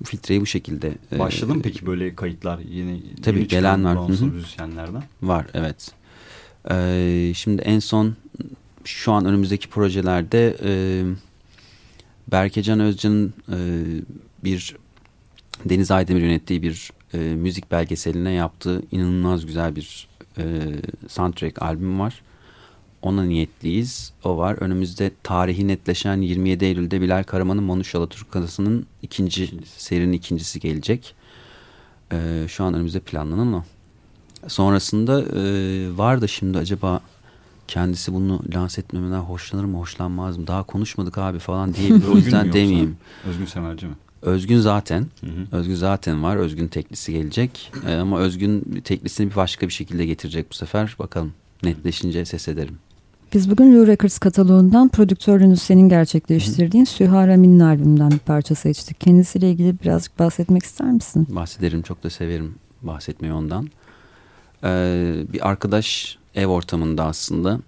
Bu filtreyi bu şekilde. E, Başladı mı peki böyle kayıtlar yeni? Tabii yeni gelen var. müzisyenlerden? Var evet. Ee, şimdi en son şu an önümüzdeki projelerde... E, Berkecan Özcan'ın e, bir Deniz Aydemir yönettiği bir e, müzik belgeseline yaptığı inanılmaz güzel bir e, soundtrack albüm var. Ona niyetliyiz. O var. Önümüzde tarihi netleşen 27 Eylül'de Bilal Karaman'ın Manuş Alaturkası'nın ikinci serinin ikincisi gelecek. E, şu an önümüzde planlanan o. Sonrasında e, var da şimdi acaba kendisi bunu lanse etmemeden hoşlanır mı hoşlanmaz mı daha konuşmadık abi falan diyebilir o yüzden demeyeyim. Özgün Semerci mi? Özgün zaten. Hı hı. Özgün zaten var. Özgün teklisi gelecek. Ee, ama Özgün teklisini bir başka bir şekilde getirecek bu sefer. Bakalım netleşince ses ederim. Biz bugün Lou Records kataloğundan prodüktörünü senin gerçekleştirdiğin Süha Ramin'in albümünden bir parça seçtik. Kendisiyle ilgili birazcık bahsetmek ister misin? Bahsederim. Çok da severim bahsetmeyi ondan. Ee, bir arkadaş ev ortamında aslında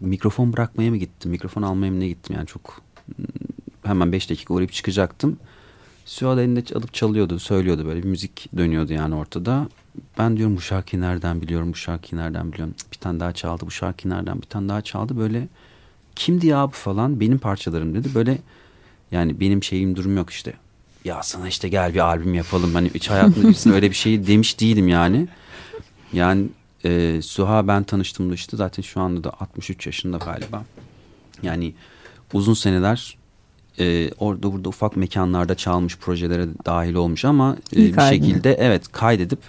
mikrofon bırakmaya mı gittim? Mikrofon almaya mı ne gittim? Yani çok hemen 5 dakika uğrayıp çıkacaktım. Süha elinde alıp çalıyordu, söylüyordu böyle bir müzik dönüyordu yani ortada. Ben diyorum bu şarkıyı nereden biliyorum, bu şarkıyı nereden biliyorum. Bir tane daha çaldı, bu şarkıyı nereden bir tane daha çaldı. Böyle kimdi ya bu falan benim parçalarım dedi. Böyle yani benim şeyim durum yok işte. Ya sana işte gel bir albüm yapalım. Hani hiç hayatımda birisine öyle bir şey demiş değilim yani. Yani e, Suha ben tanıştığımda işte zaten şu anda da 63 yaşında galiba. Yani uzun seneler e, orada burada ufak mekanlarda çalmış projelere dahil olmuş ama e, bir albümü. şekilde evet kaydedip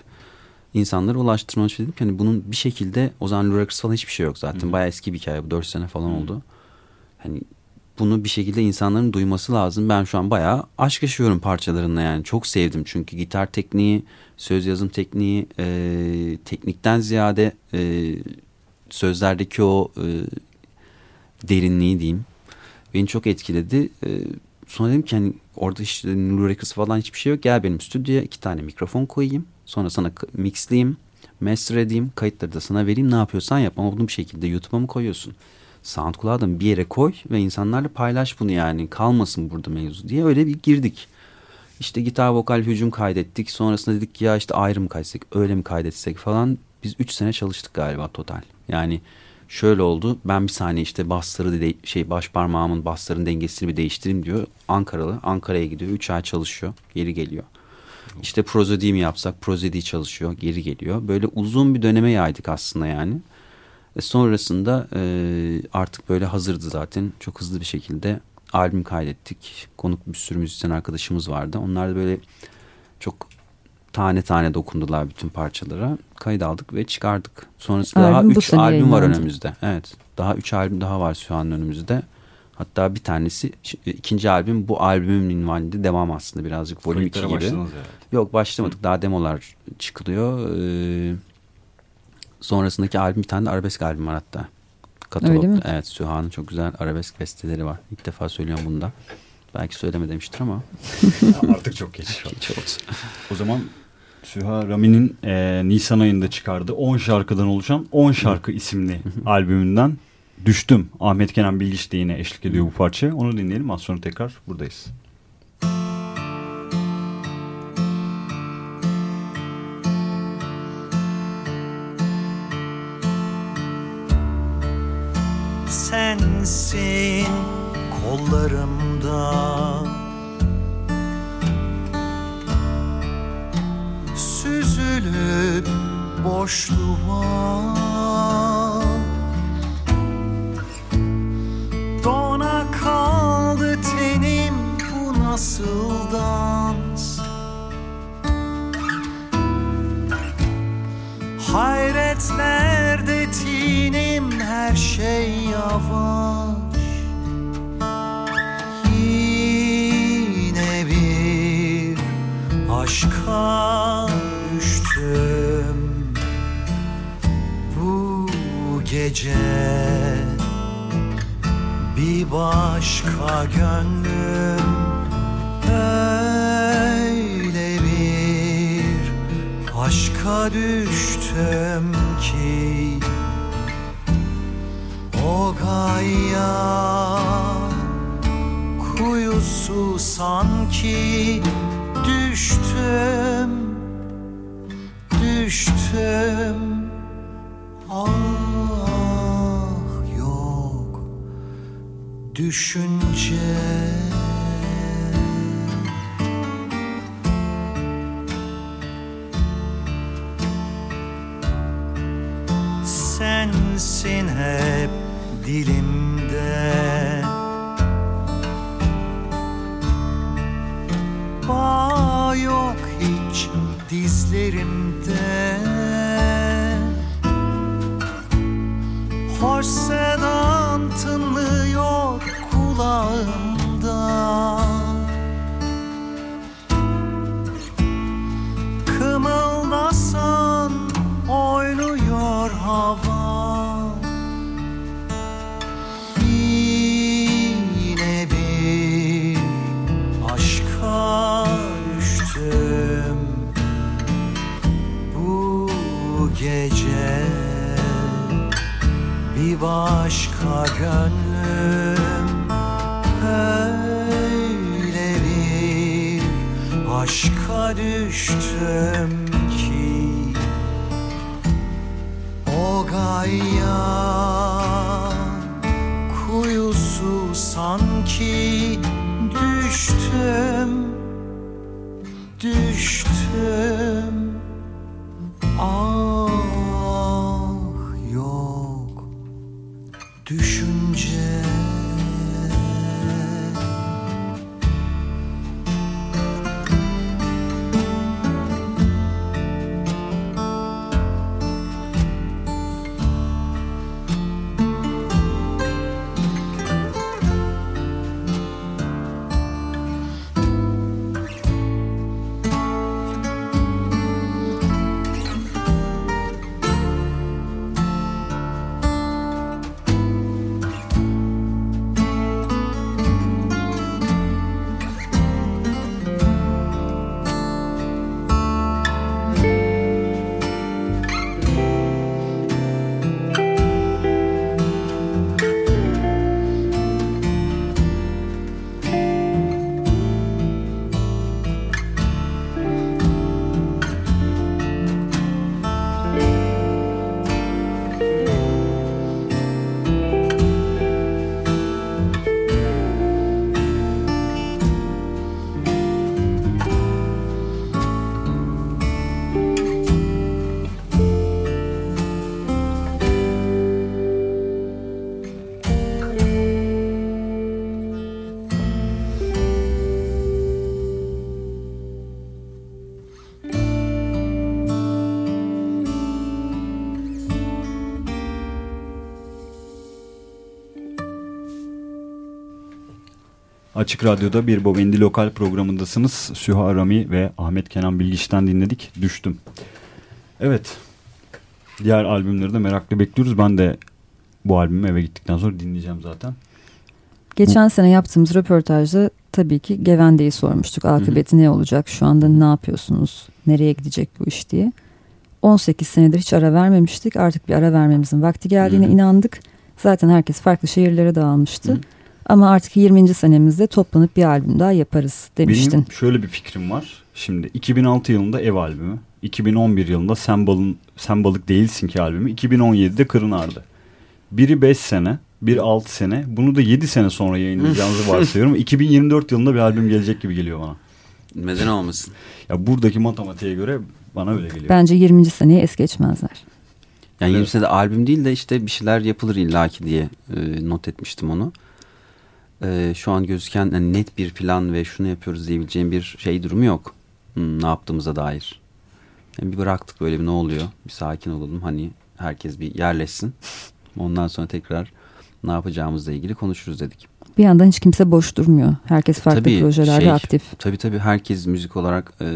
insanlara ulaştırmak dedim ki hani bunun bir şekilde o zaman Luraks falan hiçbir şey yok zaten. Hı. Bayağı eski bir hikaye bu 4 sene falan oldu. Hani bunu bir şekilde insanların duyması lazım. Ben şu an bayağı aşk yaşıyorum parçalarında yani. Çok sevdim çünkü gitar tekniği, söz yazım tekniği, e, teknikten ziyade e, sözlerdeki o e, derinliği diyeyim. Beni çok etkiledi. E, sonra dedim ki hani orada işte Blue Records falan hiçbir şey yok. Gel benim stüdyoya iki tane mikrofon koyayım. Sonra sana mixleyeyim, master edeyim, kayıtları da sana vereyim. Ne yapıyorsan yap ama bunu bir şekilde YouTube'a mı koyuyorsun? SoundCloud'a mı bir yere koy ve insanlarla paylaş bunu yani. Kalmasın burada mevzu diye öyle bir girdik. İşte gitar vokal hücum kaydettik. Sonrasında dedik ki ya işte ayrı mı kaydetsek, öyle mi kaydetsek falan. Biz 3 sene çalıştık galiba total. Yani şöyle oldu. Ben bir saniye işte basları de, şey baş parmağımın basların dengesini bir değiştireyim diyor. Ankaralı. Ankara'ya gidiyor. 3 ay çalışıyor. Geri geliyor. İşte prozodi mi yapsak? Prozodi çalışıyor. Geri geliyor. Böyle uzun bir döneme yaydık aslında yani. E sonrasında e, artık böyle hazırdı zaten. Çok hızlı bir şekilde albüm kaydettik. Konuk bir sürü müzisyen arkadaşımız vardı. Onlar da böyle çok tane tane dokundular bütün parçalara. Kayıt aldık ve çıkardık. Sonrasında daha Albüm bu 3 sene albüm var yayınlandı. önümüzde. Evet. Daha 3 albüm daha var şu an önümüzde. Hatta bir tanesi ş- ikinci albüm bu albümün minvalinde devam aslında birazcık volüm 2 Kayıtlara gibi. herhalde. Yok başlamadık. Daha demolar çıkılıyor. Ee, sonrasındaki albüm bir tane de arabesk albüm var hatta. Katalog. Evet Süha'nın çok güzel arabesk besteleri var. İlk defa söylüyorum bunu da. Belki söyleme demiştir ama Artık çok geç. olsun. O zaman Süha Rami'nin e, Nisan ayında çıkardığı 10 şarkıdan oluşan 10 şarkı isimli albümünden Düştüm. Ahmet Kenan Bilgiç de yine eşlik ediyor bu parça. Onu dinleyelim. Az sonra tekrar buradayız. 是我。Başka gönlüm. Öyle bir aşka düştüm ki. O gaya kuyusu sanki düştüm Düştüm düşünce. Sensin hep dilimde. Bağ yok hiç dizlerimde. Hoş sedan bir başka gönlüm. Öyle bir aşka düştüm ki. O gaye kuyusu sanki Düştüm Açık Radyo'da bir Bobendi Lokal programındasınız. Süha Rami ve Ahmet Kenan Bilgiç'ten dinledik. Düştüm. Evet. Diğer albümleri de merakla bekliyoruz. Ben de bu albümü eve gittikten sonra dinleyeceğim zaten. Geçen sene yaptığımız röportajda tabii ki Gevende'yi sormuştuk. Akıbeti ne olacak? Şu anda ne yapıyorsunuz? Nereye gidecek bu iş diye. 18 senedir hiç ara vermemiştik. Artık bir ara vermemizin vakti geldiğine Hı hı. inandık. Zaten herkes farklı şehirlere dağılmıştı. Hı. Ama artık 20. senemizde toplanıp bir albüm daha yaparız demiştin. Benim şöyle bir fikrim var. Şimdi 2006 yılında Ev albümü, 2011 yılında Sen, Balın, Sen Balık Değilsin ki albümü, 2017'de Kırın Ardı. Biri 5 sene, biri 6 sene. Bunu da 7 sene sonra yayınlayacağınızı varsayıyorum. 2024 yılında bir albüm gelecek gibi geliyor bana. Neden olmasın? Ya buradaki matematiğe göre bana öyle geliyor. Bence 20. seneye es geçmezler. Yani Evet. 20 de albüm değil de işte bir şeyler yapılır illaki diye e, not etmiştim onu. E, şu an gözüken hani net bir plan ve şunu yapıyoruz diyebileceğim bir şey durumu yok. Hmm, ne yaptığımıza dair. Yani bir bıraktık böyle bir ne oluyor? Bir sakin olalım hani herkes bir yerleşsin. Ondan sonra tekrar ne yapacağımızla ilgili konuşuruz dedik. Bir yandan hiç kimse boş durmuyor. Herkes farklı Tabii, projelerde şey, aktif. Tabii tabii herkes müzik olarak e,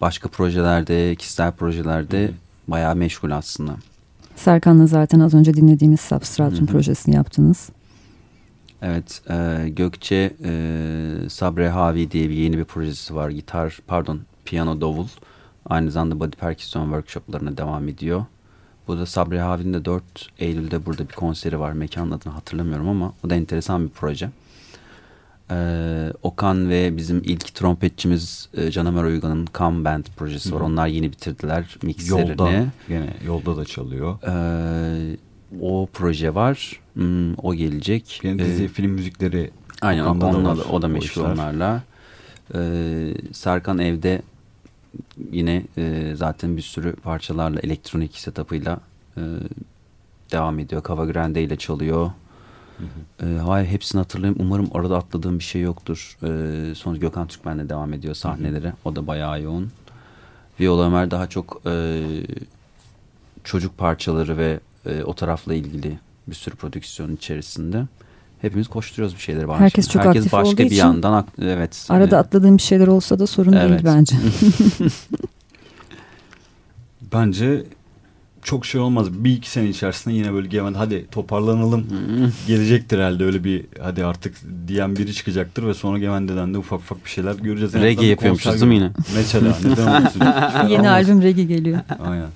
başka projelerde, kişisel projelerde bayağı meşgul aslında. Serkan'la zaten az önce dinlediğimiz Substratum Hı hı. projesini yaptınız. Evet, e, Gökçe e, Sabre Havi diye bir yeni bir projesi var. Gitar, pardon, piyano davul. Aynı zamanda body percussion workshoplarına devam ediyor. Bu da Sabre Havi'nin de 4 Eylül'de burada bir konseri var. Mekanın adını hatırlamıyorum ama o da enteresan bir proje. E, Okan ve bizim ilk trompetçimiz e, Can Ömer Uygan'ın Come Band projesi var. Hı hı. Onlar yeni bitirdiler mixlerini. Yolda, gene yolda da çalıyor. Ee, o proje var. Hmm, o gelecek. Yine dizi, Ee, film müzikleri Aynen onunla da, o da işler. onlarla. Ee, Serkan evde yine e, zaten bir sürü parçalarla elektronik setup'ıyla e, devam ediyor. Cava Grande ile çalıyor. E, hayır hepsini hatırlayayım. Umarım arada atladığım bir şey yoktur. E, sonra Gökhan Türkmen'le devam ediyor sahnelere. O da bayağı yoğun. Viola Ömer daha çok e, çocuk parçaları ve e, o tarafla ilgili bir sürü prodüksiyon içerisinde. Hepimiz koşturuyoruz bir şeyleri. var. Herkes çok Herkes aktif başka olduğu bir için yandan ak- evet. Arada hani- atladığım bir şeyler olsa da sorun değil Evet. bence. bence çok şey olmaz. Bir iki sene içerisinde yine böyle Gemen hadi toparlanalım gelecektir herhalde öyle bir hadi artık diyen biri çıkacaktır ve sonra Gemende'den de ufak ufak bir şeyler göreceğiz. En Reggae yapıyormuşuz değil mi yine? Mesela neden olmasın? Yeni Olmaz. albüm Reggae geliyor. Aynen.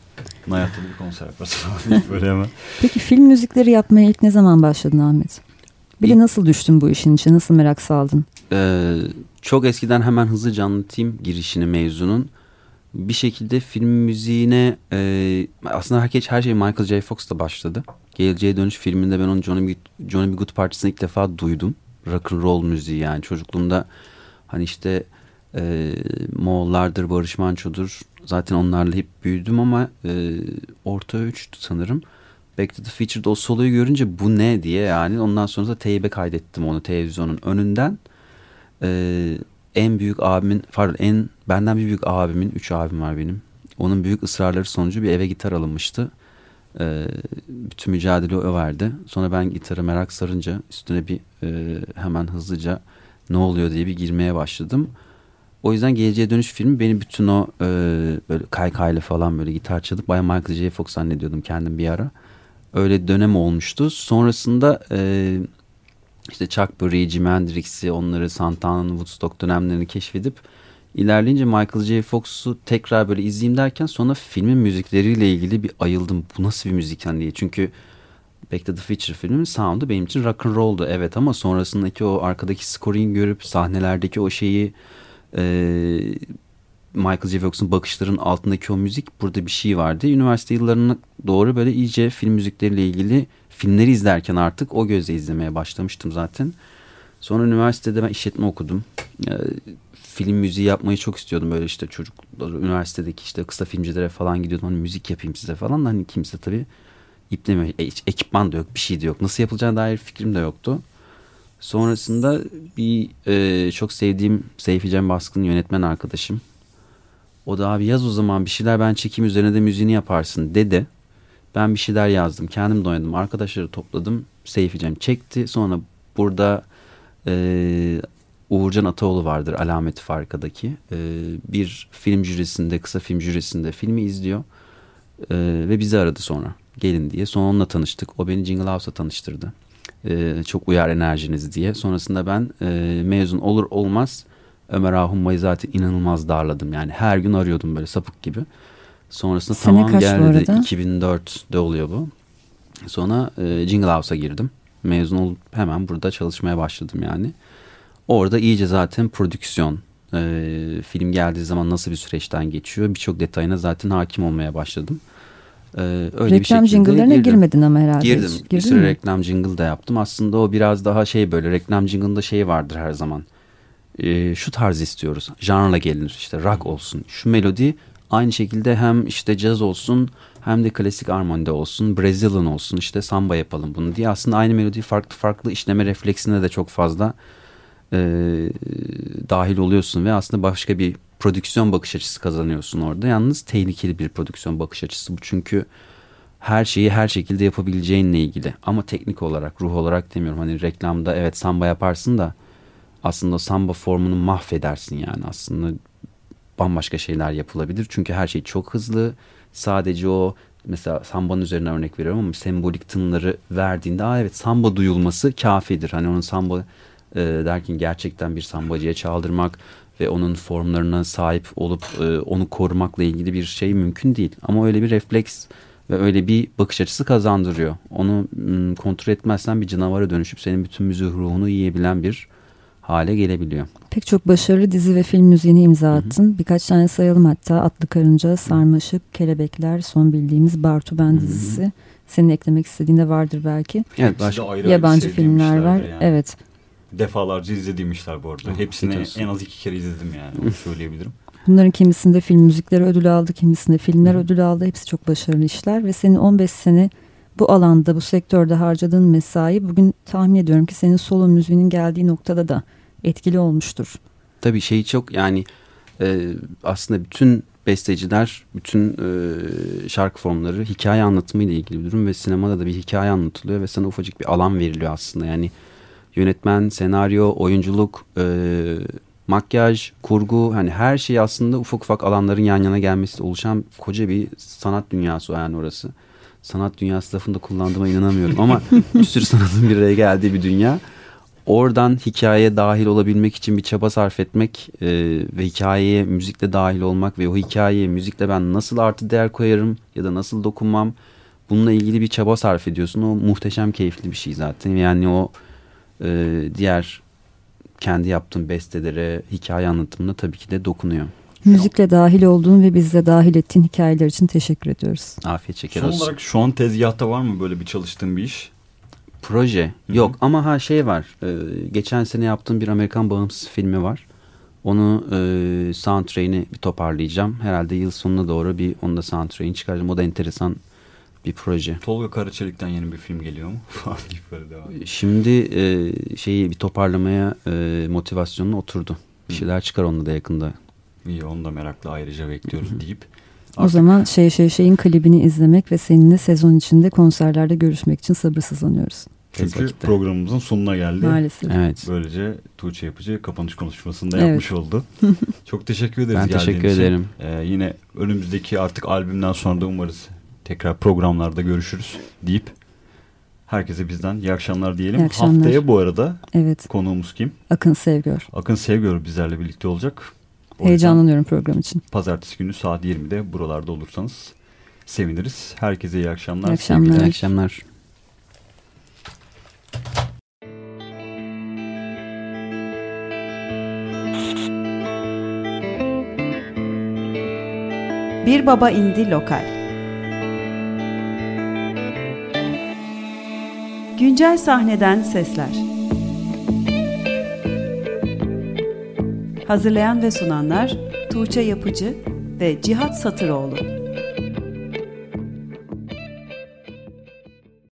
Hayatta bir konser yaparız falan böyle hemen. Peki film müzikleri yapmaya ilk ne zaman başladın Ahmet? Bir de nasıl düştün bu işin içine? Nasıl merak saldın? Ee, çok eskiden hemen hızlıca anlatayım girişini mevzunun. Bir şekilde film müziğine e, aslında herkes her şey Michael J. Fox'ta başladı. Geleceğe Dönüş filminde ben onun Johnny B. Johnny B. Good partisini ilk defa duydum. Rock and roll müziği yani çocukluğumda hani işte e, Moğollardır, Barış Manço'dur. Zaten onlarla hep büyüdüm ama e, orta üçtü sanırım. Back to the Future'da o soloyu görünce bu ne diye yani ondan sonra da teybe kaydettim onu televizyonun önünden. Ee, en büyük abimin pardon en benden bir büyük abimin üç abim var benim. Onun büyük ısrarları sonucu bir eve gitar alınmıştı. Ee, bütün mücadele o verdi. Sonra ben gitarı merak sarınca üstüne bir e, hemen hızlıca ne oluyor diye bir girmeye başladım. O yüzden Geleceğe Dönüş filmi beni bütün o e, böyle kaykaylı falan böyle gitar çalıp bayağı Michael J. Fox zannediyordum kendim bir ara. Öyle dönem olmuştu. Sonrasında e, işte Chuck Berry, Jimi Hendrix'i, onları Santana'nın Woodstock dönemlerini keşfedip ilerleyince Michael J. Fox'u tekrar böyle izleyeyim derken sonra filmin müzikleriyle ilgili bir ayıldım. Bu nasıl bir müzik hani diye. Çünkü Back to the Future filmin sound'u benim için rock and roll'du evet ama sonrasındaki o arkadaki scoring görüp sahnelerdeki o şeyi e, Michael J. Fox'un bakışların altındaki o müzik burada bir şey vardı. Üniversite yıllarına doğru böyle iyice film müzikleriyle ilgili filmleri izlerken artık o gözle izlemeye başlamıştım zaten. Sonra üniversitede ben işletme okudum. Ee, film müziği yapmayı çok istiyordum böyle işte çocuklar üniversitedeki işte kısa filmcilere falan gidiyordum hani müzik yapayım size falan hani kimse tabii iplemiyor. E, ekipman da yok bir şey de yok. Nasıl yapılacağına dair fikrim de yoktu. Sonrasında bir e, çok sevdiğim Seyfi Cem Baskın yönetmen arkadaşım. O da abi yaz o zaman bir şeyler ben çekeyim üzerine de müziğini yaparsın dedi. Ben bir şeyler yazdım. Kendim de oynadım. Arkadaşları topladım. Seyfi Cem çekti. Sonra burada e, Uğurcan Ataoğlu vardır Alameti Farka'daki. E, bir film jürisinde, kısa film jürisinde filmi izliyor. E, ve bizi aradı sonra. Gelin diye. Sonra onunla tanıştık. O beni Jingle House'a tanıştırdı. E, çok uyar enerjiniz diye. Sonrasında ben e, mezun olur olmaz Ömer Ahummay'ı zaten inanılmaz darladım. Yani her gün arıyordum böyle sapık gibi. Sonrasında Sene tamam geldi de arada? 2004'de oluyor bu. Sonra e, Jingle House'a girdim. Mezun olup hemen burada çalışmaya başladım yani. Orada iyice zaten prodüksiyon, e, film geldiği zaman nasıl bir süreçten geçiyor birçok detayına zaten hakim olmaya başladım. E, öyle bir Reklam şekilde jingle'larına girdim. girmedin ama herhalde. Girdim. hiç. Bir Girdin sürü mi? reklam jingle da yaptım. Aslında o biraz daha şey böyle reklam jingle'ında şey vardır her zaman. Ee, şu tarz istiyoruz. Janrla gelinir. İşte rock olsun. Şu melodi aynı şekilde hem işte caz olsun hem de klasik armonide olsun. Brazilian olsun. işte samba yapalım bunu diye. Aslında aynı melodiyi farklı farklı işleme refleksine de çok fazla e, dahil oluyorsun ve aslında başka bir prodüksiyon bakış açısı kazanıyorsun orada. Yalnız tehlikeli bir prodüksiyon bakış açısı bu. Çünkü her şeyi her şekilde yapabileceğinle ilgili. Ama teknik olarak, ruh olarak demiyorum. Hani reklamda evet samba yaparsın da aslında samba formunu mahvedersin yani. Aslında bambaşka şeyler yapılabilir. Çünkü her şey çok hızlı. Sadece o mesela sambanın üzerine örnek veriyorum ama sembolik tınları verdiğinde Aa evet samba duyulması kafidir. Hani onun samba e, derken gerçekten bir sambacıya çaldırmak ve onun formlarına sahip olup e, onu korumakla ilgili bir şey mümkün değil. Ama öyle bir refleks ve öyle bir bakış açısı kazandırıyor. Onu m, kontrol etmezsen bir canavara dönüşüp senin bütün müzik ruhunu yiyebilen bir hale gelebiliyor. Pek çok başarılı dizi ve film müziğini imza attın. Birkaç tane sayalım hatta. Atlı Karınca, Sarmaşık, Kelebekler, son bildiğimiz Bartu Ben dizisi. Senin eklemek istediğin de vardır belki. Evet, Hepsi baş... de ayrı Yabancı filmler var. yani. Evet. Defalarca izlediğim işler bu arada. Oh, Hepsini olsun. en az iki kere izledim yani. Onu söyleyebilirim. Bunların kimisinde film müzikleri ödülü aldı, kimisinde filmler Hı. ödülü aldı. Hepsi çok başarılı işler ve senin 15 sene bu alanda, bu sektörde harcadığın mesai bugün tahmin ediyorum ki senin solo müziğinin geldiği noktada da etkili olmuştur. Tabii şey çok yani e, aslında bütün besteciler, bütün e, şarkı formları hikaye anlatımıyla ilgili bir durum ve sinemada da bir hikaye anlatılıyor ve sana ufacık bir alan veriliyor aslında. Yani yönetmen, senaryo, oyunculuk, e, makyaj, kurgu hani her şey aslında ufak ufak alanların yan yana gelmesiyle oluşan koca bir sanat dünyası yani orası. Sanat dünyası lafını da kullandığıma inanamıyorum ama bir sürü sanatın bir araya geldiği bir dünya oradan hikayeye dahil olabilmek için bir çaba sarf etmek e, ve hikayeye müzikle dahil olmak ve o hikayeye müzikle ben nasıl artı değer koyarım ya da nasıl dokunmam bununla ilgili bir çaba sarf ediyorsun. O muhteşem keyifli bir şey zaten. Yani o e, diğer kendi yaptığım bestelere, hikaye anlatımına tabii ki de dokunuyor. Müzikle dahil olduğun ve bizle dahil ettiğin hikayeler için teşekkür ediyoruz. Afiyet şeker Son olsun. olarak şu an tezgahta var mı böyle bir çalıştığın bir iş? Proje Hı yok ama ha şey var. e, geçen sene yaptığım bir Amerikan bağımsız filmi var. Onu e, soundtrack'ini bir toparlayacağım. Herhalde yıl sonuna doğru bir onu da soundtrack'ini çıkaracağım. O da enteresan bir proje. Tolga Karaçelik'ten yeni bir film geliyor mu? Falan deyip böyle devam. Şimdi e, şeyi bir toparlamaya e, motivasyonuna oturdu. Bir şeyler çıkar onunla da yakında. İyi onu da merakla ayrıca bekliyoruz deyip. O Artık zaman şey şey şeyin klibini izlemek ve seninle sezon içinde konserlerde görüşmek için sabırsızlanıyoruz. Çünkü vakitte. programımızın sonuna geldi. Maalesef. Evet. Böylece Tuğçe Yapıcı kapanış konuşmasını da Evet. yapmış oldu. Çok teşekkür ederiz Ben teşekkür için. ederim. Ee, yine önümüzdeki artık albümden sonra da umarız tekrar programlarda görüşürüz deyip herkese bizden iyi akşamlar diyelim. İyi akşamlar. Haftaya bu arada Evet. konuğumuz kim? Akın Sevgör. Akın Sevgör bizlerle birlikte olacak. O Heyecanlanıyorum program için. Pazartesi günü saat 20'de buralarda olursanız seviniriz. Herkese iyi akşamlar. İyi akşamlar. sevgiler. İyi akşamlar. Bir Baba indi Lokal Güncel sahneden sesler. Hazırlayan ve sunanlar Tuğçe Yapıcı ve Cihat Satıroğlu